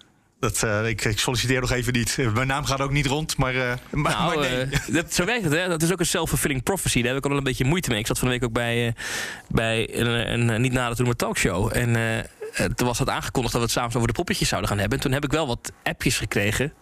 Dat, eh, ik, ik solliciteer nog even niet. Mijn naam gaat ook niet rond, maar, maar, Nou, maar nee. eh, dat, zo werkt het, hè? Dat is ook een self-fulfilling prophecy. Daar heb ik al een beetje moeite mee. Ik zat van de week ook bij, bij een, een, een niet nader te noemen talkshow. En toen was dat aangekondigd dat we het samen over de poppetjes zouden gaan hebben. En toen heb ik wel wat appjes gekregen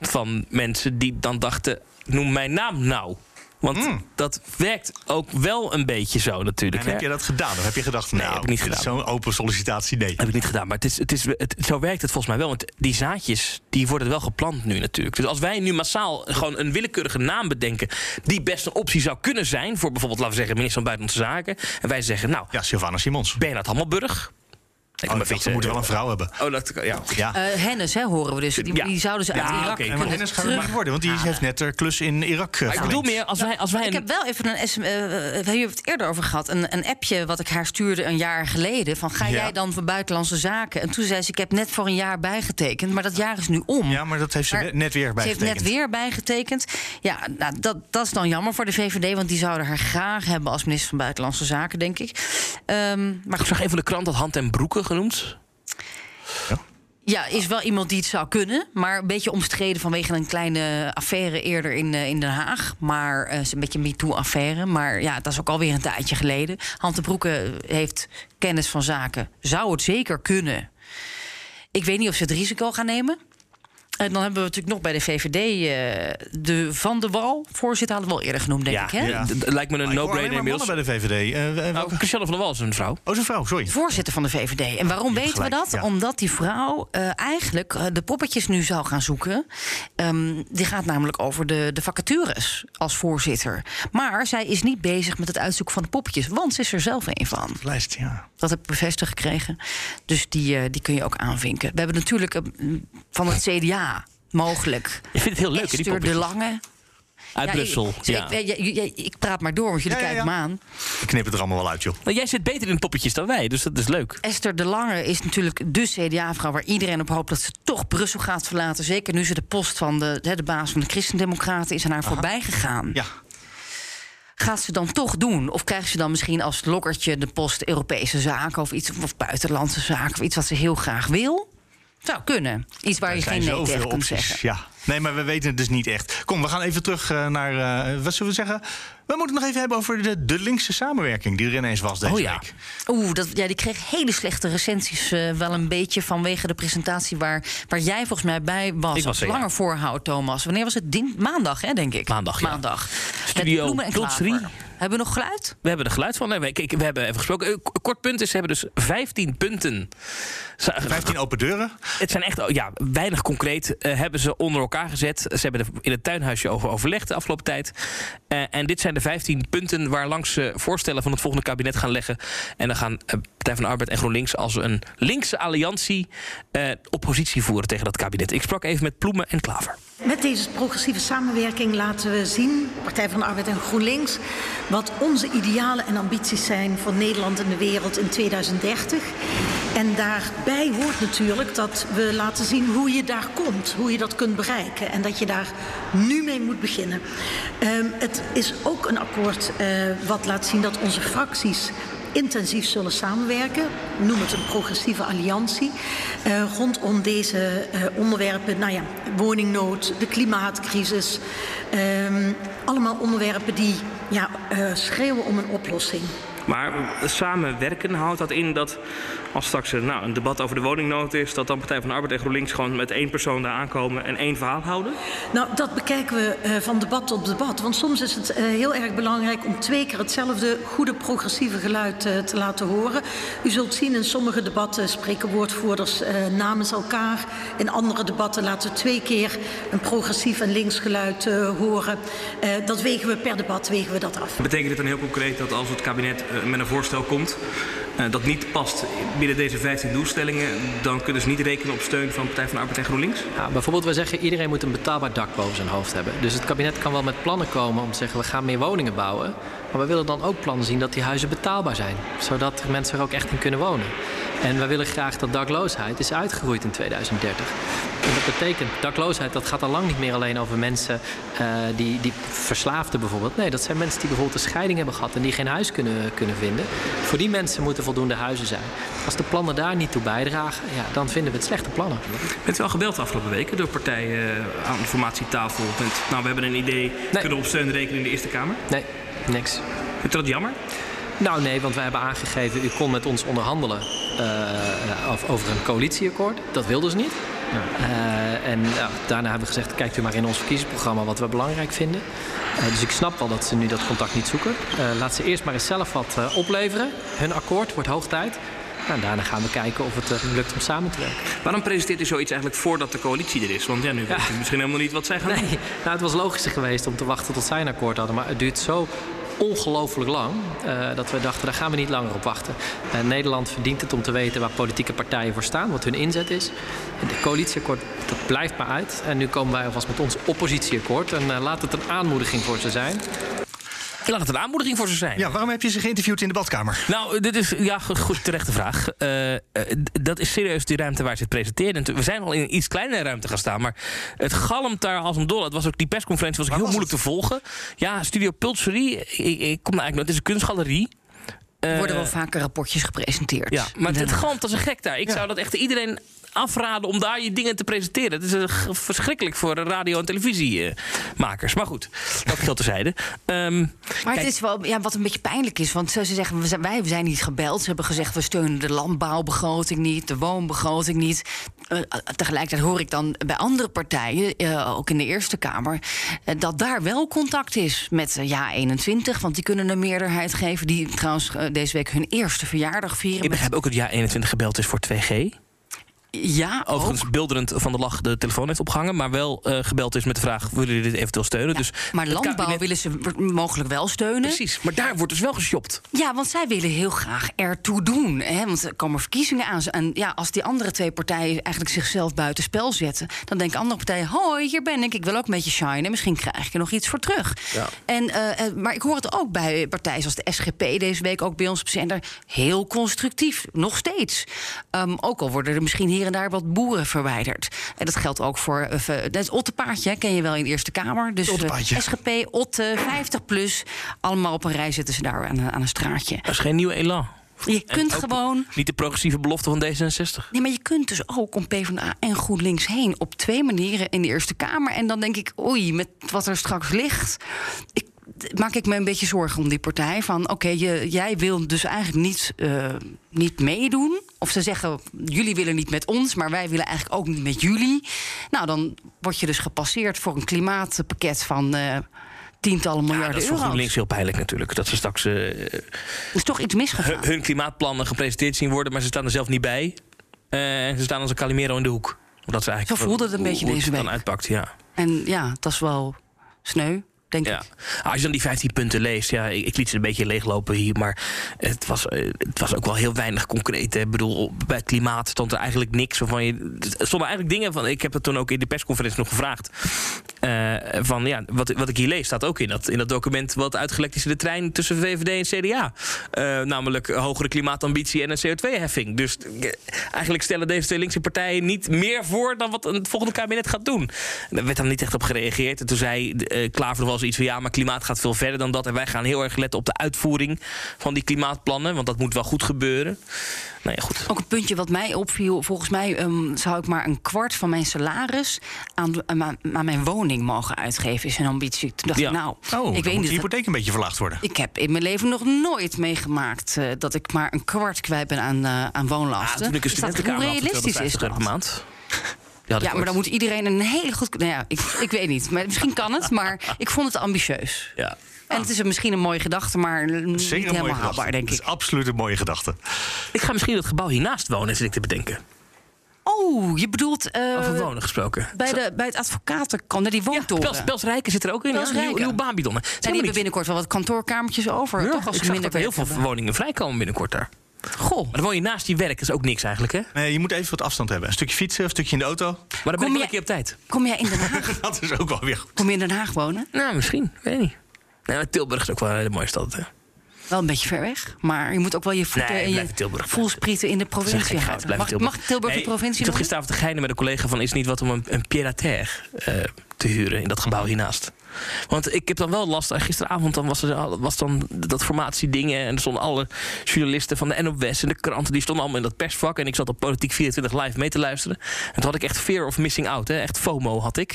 van mensen die dan dachten: noem mijn naam nou. Want dat werkt ook wel een beetje zo natuurlijk. En heb hè? je dat gedaan? Of heb je gedacht, Nee, nou, heb ik niet gedaan. Zo'n open sollicitatie, nee. Heb ik niet gedaan. Maar het is, het is, het, zo werkt het volgens mij wel. Want die zaadjes die worden wel geplant nu natuurlijk. Dus als wij nu massaal gewoon een willekeurige naam bedenken. die best een optie zou kunnen zijn. voor bijvoorbeeld, laten we zeggen, minister van Buitenlandse Zaken. En wij zeggen, nou. Ja, Sylvana Simons. Bernard Hammelburg. Ik Oh, we moeten wel een vrouw hebben. Oh, dat, ja. Ja. Eh, Hennis, hè, horen we dus. Die, Ja. die zouden ze uit Ja, Irak oké. kunnen En Hennis gaat het terug- maar worden, want die heeft net haar klus in Irak eh, Maar ik bedoel meer, als wij, als wij Ik heb wel even een SM, eh, we hebben het eerder over gehad. Een, een appje wat ik haar stuurde een jaar geleden. Van ga Ja. jij dan voor buitenlandse zaken? En toen zei ze: Ik heb net voor een jaar bijgetekend, maar dat jaar is nu om. Ja, maar dat heeft ze Maar net- weer Ze bijgetekend. heeft net weer bijgetekend. Ja, nou, dat, dat is dan jammer voor de VVD, want die zouden haar graag hebben als minister van Buitenlandse Zaken, denk ik. Ehm, maar Ik zag even de krant dat Hand en Broeken genoemd. Ja, is wel iemand die het zou kunnen. Maar een beetje omstreden vanwege een kleine affaire eerder in, eh, in Den Haag. Maar eh, is een beetje een MeToo-affaire. Maar ja, dat is ook alweer een tijdje geleden. Hand de Broeke heeft kennis van zaken. Zou het zeker kunnen. Ik weet niet of ze het risico gaan nemen. En dan hebben we natuurlijk nog bij de VVD eh, de Van de Wal. Voorzitter hadden we al eerder genoemd, denk ik. Hè? Ja. lijkt me een hoor no-brainer inmiddels. bij de VVD. Eh, eh, Nou, Christiane van der Wal is een vrouw. Oh, zijn vrouw, sorry. Voorzitter van de VVD. En waarom weten gelijk, we dat? ja. Omdat die vrouw eh, eigenlijk de poppetjes nu zou gaan zoeken. Ehm, die gaat namelijk over de, de vacatures als voorzitter. Maar zij is niet bezig met het uitzoeken van de poppetjes. Want ze is er zelf een van. Lijst, ja. Dat heb ik bevestigd gekregen. Dus die, eh, die kun je ook aanvinken. We hebben natuurlijk eh, van het CDA mogelijk. Je vindt het heel leuk, hè, die Esther de. Lange. Uit Ja, Brussel. Ik, ja. ik, ik- ik- ik praat maar door, want jullie Ja, kijken ja. me aan. Ik knip het er allemaal wel uit, joh. Nou, jij zit beter in poppetjes dan wij, dus dat is leuk. Esther de Lange is natuurlijk de CDA-vrouw waar iedereen op hoopt dat ze toch Brussel gaat verlaten. Zeker nu ze de post van de, hè, de baas van de Christendemocraten is aan haar voorbij gegaan. Ja. Gaat ze dan toch doen? Of krijgt ze dan misschien als lokkertje de post Europese zaken of iets of buitenlandse zaken of iets wat ze heel graag wil? Zou kunnen. Iets waar je geen nee tegen kunt opties. zeggen. Ja. Nee, maar we weten het dus niet echt. Kom, we gaan even terug eh, naar, eh, wat zullen we zeggen? We moeten het nog even hebben over de, de linkse samenwerking die er ineens was deze Oh ja. week. Oeh, dat, ja, die kreeg hele slechte recensies. eh, wel een beetje vanwege de presentatie waar, waar jij volgens mij bij was. Ik was als er, ja. langer voorhoud, Thomas. Wanneer was het? Dien- maandag, hè, denk ik. Maandag, ja. Maandag. Studio Bloemen en Puls Klaver. 3. Hebben we nog geluid? We hebben er geluid van. Nee, we, kijk, we hebben even gesproken. Eh, Kort punt is, ze hebben dus 15 punten. Za- 15 open deuren. Het zijn echt oh, ja, weinig concreet. eh, hebben ze onder elkaar gezet. Ze hebben er in het tuinhuisje over overlegd de afgelopen tijd. Eh, en dit zijn de 15 punten waar langs ze voorstellen van het volgende kabinet gaan leggen. En dan gaan Partij van de Arbeid en GroenLinks als een linkse alliantie eh, oppositie voeren tegen dat kabinet. Ik sprak even met Ploemen en Klaver. Met deze progressieve samenwerking laten we zien, Partij van de Arbeid en GroenLinks, wat onze idealen en ambities zijn voor Nederland en de wereld in 2030. En daarbij hoort natuurlijk dat we laten zien hoe je daar komt, hoe je dat kunt bereiken en dat je daar nu mee moet beginnen. Ehm, het is ook een akkoord eh, wat laat zien dat onze fracties intensief zullen samenwerken. Noem het een progressieve alliantie. eh, rondom deze eh, onderwerpen, nou ja, woningnood, de klimaatcrisis. ehm, allemaal onderwerpen die ja, eh, schreeuwen om een oplossing. Maar samenwerken houdt dat in dat als straks een, nou, een debat over de woningnood is, dat dan Partij van de Arbeid en GroenLinks gewoon met één persoon daar aankomen en één verhaal houden? Nou, dat bekijken we eh, van debat tot debat. Want soms is het eh, heel erg belangrijk om twee keer hetzelfde goede progressieve geluid eh, te laten horen. U zult zien in sommige debatten spreken woordvoerders namens elkaar. In andere debatten laten we twee keer een progressief en links geluid horen. Dat wegen we per debat wegen we dat af. Betekent dit dan heel concreet dat als het kabinet met een voorstel komt eh, dat niet past binnen deze 15 doelstellingen, dan kunnen ze niet rekenen op steun van Partij van de Arbeid en GroenLinks? Ja, bijvoorbeeld, wij zeggen iedereen moet een betaalbaar dak boven zijn hoofd hebben. Dus het kabinet kan wel met plannen komen om te zeggen we gaan meer woningen bouwen. Maar we willen dan ook plannen zien dat die huizen betaalbaar zijn. Zodat mensen er ook echt in kunnen wonen. En we willen graag dat dakloosheid is uitgeroeid in 2030. En dat betekent, dakloosheid dat gaat al lang niet meer alleen over mensen eh, die, die verslaafden bijvoorbeeld. Nee, dat zijn mensen die bijvoorbeeld een scheiding hebben gehad en die geen huis kunnen, kunnen vinden. Voor die mensen moeten voldoende huizen zijn. Als de plannen daar niet toe bijdragen, ja, dan vinden we het slechte plannen. Bent u al gebeld de afgelopen weken door partijen eh, aan de formatietafel? Met, nou, we hebben een idee, kunnen we op steun rekenen in de Eerste Kamer? Nee, niks. Vindt u dat jammer? Nou nee, want wij hebben aangegeven, u kon met ons onderhandelen eh, over een coalitieakkoord. Dat wilden ze niet. Eh, en daarna hebben we gezegd, kijkt u maar in ons verkiezingsprogramma wat we belangrijk vinden. Eh, dus ik snap wel dat ze nu dat contact niet zoeken. Laat ze eerst maar eens zelf wat opleveren. Hun akkoord wordt hoog tijd. Nou, en daarna gaan we kijken of het lukt om samen te werken. Waarom presenteert u zoiets eigenlijk voordat de coalitie er is? Want ja, nu weet u misschien helemaal niet wat zij gaan doen. Nee, nou, het was logischer geweest om te wachten tot zij een akkoord hadden. Maar het duurt zo ongelooflijk lang eh, dat we dachten, daar gaan we niet langer op wachten. Eh, Nederland verdient het om te weten waar politieke partijen voor staan, wat hun inzet is. De coalitieakkoord, dat blijft maar uit. En nu komen wij alvast met ons oppositieakkoord. En eh, laat het een aanmoediging voor ze zijn. Laat het een aanmoediging voor ze zijn. Ja, waarom heb je ze geïnterviewd in de badkamer? Nou, dit is ja, goed, terechte vraag. Eh, eh, dat is serieus die ruimte waar ze het presenteren. En we zijn al in een iets kleinere ruimte gaan staan. Maar het galmt daar als een dol. Het was ook die persconferentie was ook heel moeilijk te volgen. Ja, Studio Pulserie. Ik, ik kom nou eigenlijk nooit. Het is een kunstgalerie. Er Eh, worden wel vaker rapportjes gepresenteerd. Ja, maar het, het galmt als een gek daar. Ik zou dat echt iedereen afraden om daar je dingen te presenteren. Het is eh, verschrikkelijk voor radio- en televisiemakers. maar goed, dat geldt terzijde. Ehm Maar kijk, het is wel ja, wat een beetje pijnlijk is. Want ze zeggen, we zijn, wij zijn niet gebeld. Ze hebben gezegd, we steunen de landbouwbegroting niet, de woonbegroting niet. Eh, tegelijkertijd hoor ik dan bij andere partijen, eh, ook in de Eerste Kamer, eh, dat daar wel contact is met eh, Ja 21. Want die kunnen een meerderheid geven. Die trouwens eh, deze week hun eerste verjaardag vieren. ik begrijp ook dat Ja 21 gebeld is voor 2G. Ja, Overigens beelderend van de lach de telefoon heeft opgehangen. Maar wel eh, gebeld is met de vraag, willen jullie dit eventueel steunen? dus Maar landbouw kabinet- willen ze mogelijk wel steunen. Precies, maar daar wordt dus wel geshopt. Ja, want zij willen heel graag ertoe doen. Hè? Want er komen verkiezingen aan. En ja, als die andere twee partijen eigenlijk zichzelf buitenspel zetten... dan denken andere partijen, hoi, hier ben ik. Ik wil ook een beetje shinen. Misschien krijg ik er nog iets voor terug. Ja. En, eh, eh, maar ik hoor het ook bij partijen zoals de SGP deze week... ook bij ons op zender, heel constructief. Nog steeds. Ehm, ook al worden er misschien hier en daar wat boeren verwijderd. En dat geldt ook voor... eh, dat is Ottepaardje, ken je wel in de Eerste Kamer. Dus eh, Ottepaardje. SGP, Otte, 50 plus. Allemaal op een rij zitten ze daar aan, aan een straatje. Dat is geen nieuw elan. Je kunt gewoon. Niet de progressieve belofte van D66. Nee, maar je kunt dus ook om PvdA en GroenLinks heen op twee manieren in de Eerste Kamer. En dan denk ik, oei, met wat er straks ligt. Ik, maak ik me een beetje zorgen om die partij. Van oké, jij wil dus eigenlijk niet, eh, niet meedoen. Of ze zeggen, jullie willen niet met ons, maar wij willen eigenlijk ook niet met jullie. Nou, dan word je dus gepasseerd voor een klimaatpakket van eh, tientallen Ja, miljarden dat is voor. GroenLinks heel pijnlijk natuurlijk. Dat ze straks Er is toch iets misgegaan. hun, klimaatplannen gepresenteerd zien worden... maar ze staan er zelf niet bij. Eh, En ze staan als een Calimero in de hoek. Omdat ze eigenlijk Zo voelde het een beetje deze dan week. uitpakt, ja. En ja, dat is wel sneu, denk Ja. ik. Als je dan die 15 punten leest, ja, ik, ik liet ze een beetje leeglopen hier, maar het was, eh, het was ook wel heel weinig concreet. hè. Ik bedoel, bij het klimaat stond er eigenlijk niks. Van je, er stonden eigenlijk dingen van. Ik heb het toen ook in de persconferentie nog gevraagd. eh, van ja, wat, wat ik hier lees staat ook in dat, in dat document wat uitgelekt is in de trein tussen VVD en CDA. Eh, namelijk hogere klimaatambitie en een CO2-heffing. Dus eigenlijk stellen deze twee linkse partijen niet meer voor dan wat het volgende kabinet gaat doen. En daar werd dan niet echt op gereageerd. En toen zei Klaver nog zoiets van ja, maar klimaat gaat veel verder dan dat. En wij gaan heel erg letten op de uitvoering van die klimaatplannen. Want dat moet wel goed gebeuren. Nou ja, goed. Ook een puntje wat mij opviel. Volgens mij ehm, zou ik maar een kwart van mijn salaris aan, aan, aan mijn woning mogen uitgeven. Is een ambitie. Toen dacht Ja. ik, nou, Oh, dan ik moet weet de niet. hypotheek een beetje verlaagd worden. Ik heb in mijn leven nog nooit meegemaakt eh, dat ik maar een kwart kwijt ben aan, eh, aan woonlasten. Toen ik een dat, hoe had, realistisch is 250 euro dat? per maand. Ja, Ja, maar wordt- dan moet iedereen een hele goed. Nou ja, ik, ik weet niet. Maar misschien kan het, maar ik vond het ambitieus. Ja. En het is een- misschien een mooie gedachte, maar niet helemaal gedachte. haalbaar, denk ik. is absoluut een mooie gedachte. Ik ga misschien dat gebouw hiernaast wonen, zit ik te bedenken. Oh, je bedoelt. eh, Over wonen gesproken. bij, de, bij het advocatenkant, die woontoren. Bels, Bels Rijken zit er ook in. Bels ja, nieuw, Rijken. nieuw. En die hebben binnenkort wel wat kantoorkamertjes over. Ja, toch als ik ze zag minder dat er heel veel hebben. woningen vrijkomen binnenkort daar. Goh. Maar dan woon je naast die werk, dat is ook niks eigenlijk, hè? Nee, je moet even wat afstand hebben. Een stukje fietsen, een stukje in de auto. Maar dan ben ik wel een keer op tijd. Kom jij in Den Haag? Dat is ook wel weer goed. Kom je in Den Haag wonen? Nou, misschien. Weet ik niet. Nee, maar Tilburg is ook wel een hele mooie stad, hè? Wel een beetje ver weg. Maar je moet ook wel je voeten Nee, en je Tilburg. voelsprieten in de provincie houden. blijf Mag, Tilburg. mag Tilburg Nee, de provincie Ik zat gisteravond te geinen met een collega van... is niet wat om een, een pied-à-terre eh, te huren in dat gebouw hiernaast? Want ik heb dan wel last... eh, Gisteravond dan was, er, al- was dan dat formatiedingen... en er stonden alle journalisten van de NOS en de kranten... die stonden allemaal in dat persvak... en ik zat op Politiek 24 live mee te luisteren. En toen had ik echt fear of missing out, hè? echt FOMO had ik.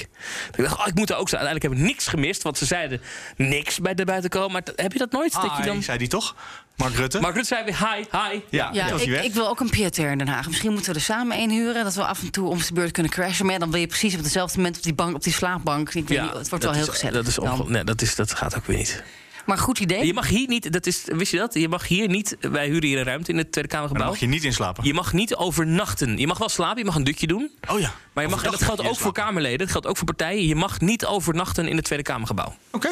Ik dacht, oh, ik moet er ook zijn. Uiteindelijk heb ik niks gemist... want ze zeiden niks bij de buitenkomen. Maar heb je dat nooit? dat je Hi, dan... zei die toch? Mark Rutte? Mark Rutte zei weer hi, hi. Ja, Ja, ik, ik wil ook een Pieter in Den Haag. Misschien moeten we er samen één huren. Dat we af en toe om de beurt kunnen crashen. Maar ja, dan wil je precies op dezelfde moment op die, bank, op die slaapbank. Ik weet niet, het wordt wel heel is- gezellig. Dat, is dan. onge- nee, dat, is, dat gaat ook weer niet. Maar goed idee. Je mag hier niet, dat is, wist je dat? Je mag hier niet, wij huren hier een ruimte in het Tweede Kamergebouw. Maar dan mag je niet inslapen. Je mag niet overnachten. Je mag wel slapen, je mag een dutje doen. Oh ja. Maar je mag, en dat geldt ook voor Kamerleden, dat geldt ook voor partijen. Je mag niet overnachten in het Tweede Kamergebouw. Oké.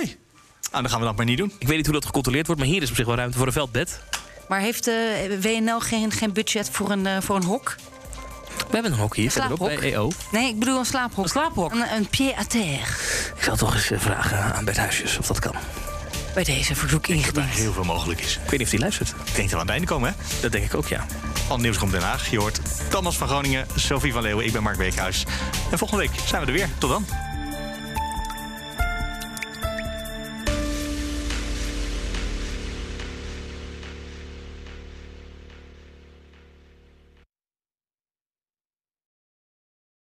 Dan gaan we dat maar niet doen. Ik weet niet hoe dat gecontroleerd wordt, maar hier is op zich wel ruimte voor een veldbed. Maar heeft eh, WNL geen, geen budget voor een, eh, voor een hok? We hebben een hok hier, Een verderop, slaaphok? bij EO. Nee, ik bedoel een slaaphok. Een slaaphok? Een, een pied-à-terre. Ik zal toch eens eh, vragen aan Bert Huisjes of dat kan. Bij deze verzoek ingediend. Heel veel mogelijk is. Ik weet niet of die luistert. Ik denk dat we aan het einde komen, hè? Dat denk ik ook, ja. Van Nieuwsroom Den Haag. Je hoort Thomas van Groningen, Sophie van Leeuwen. Ik ben Mark Beekhuis. En volgende week zijn we er weer. Tot dan.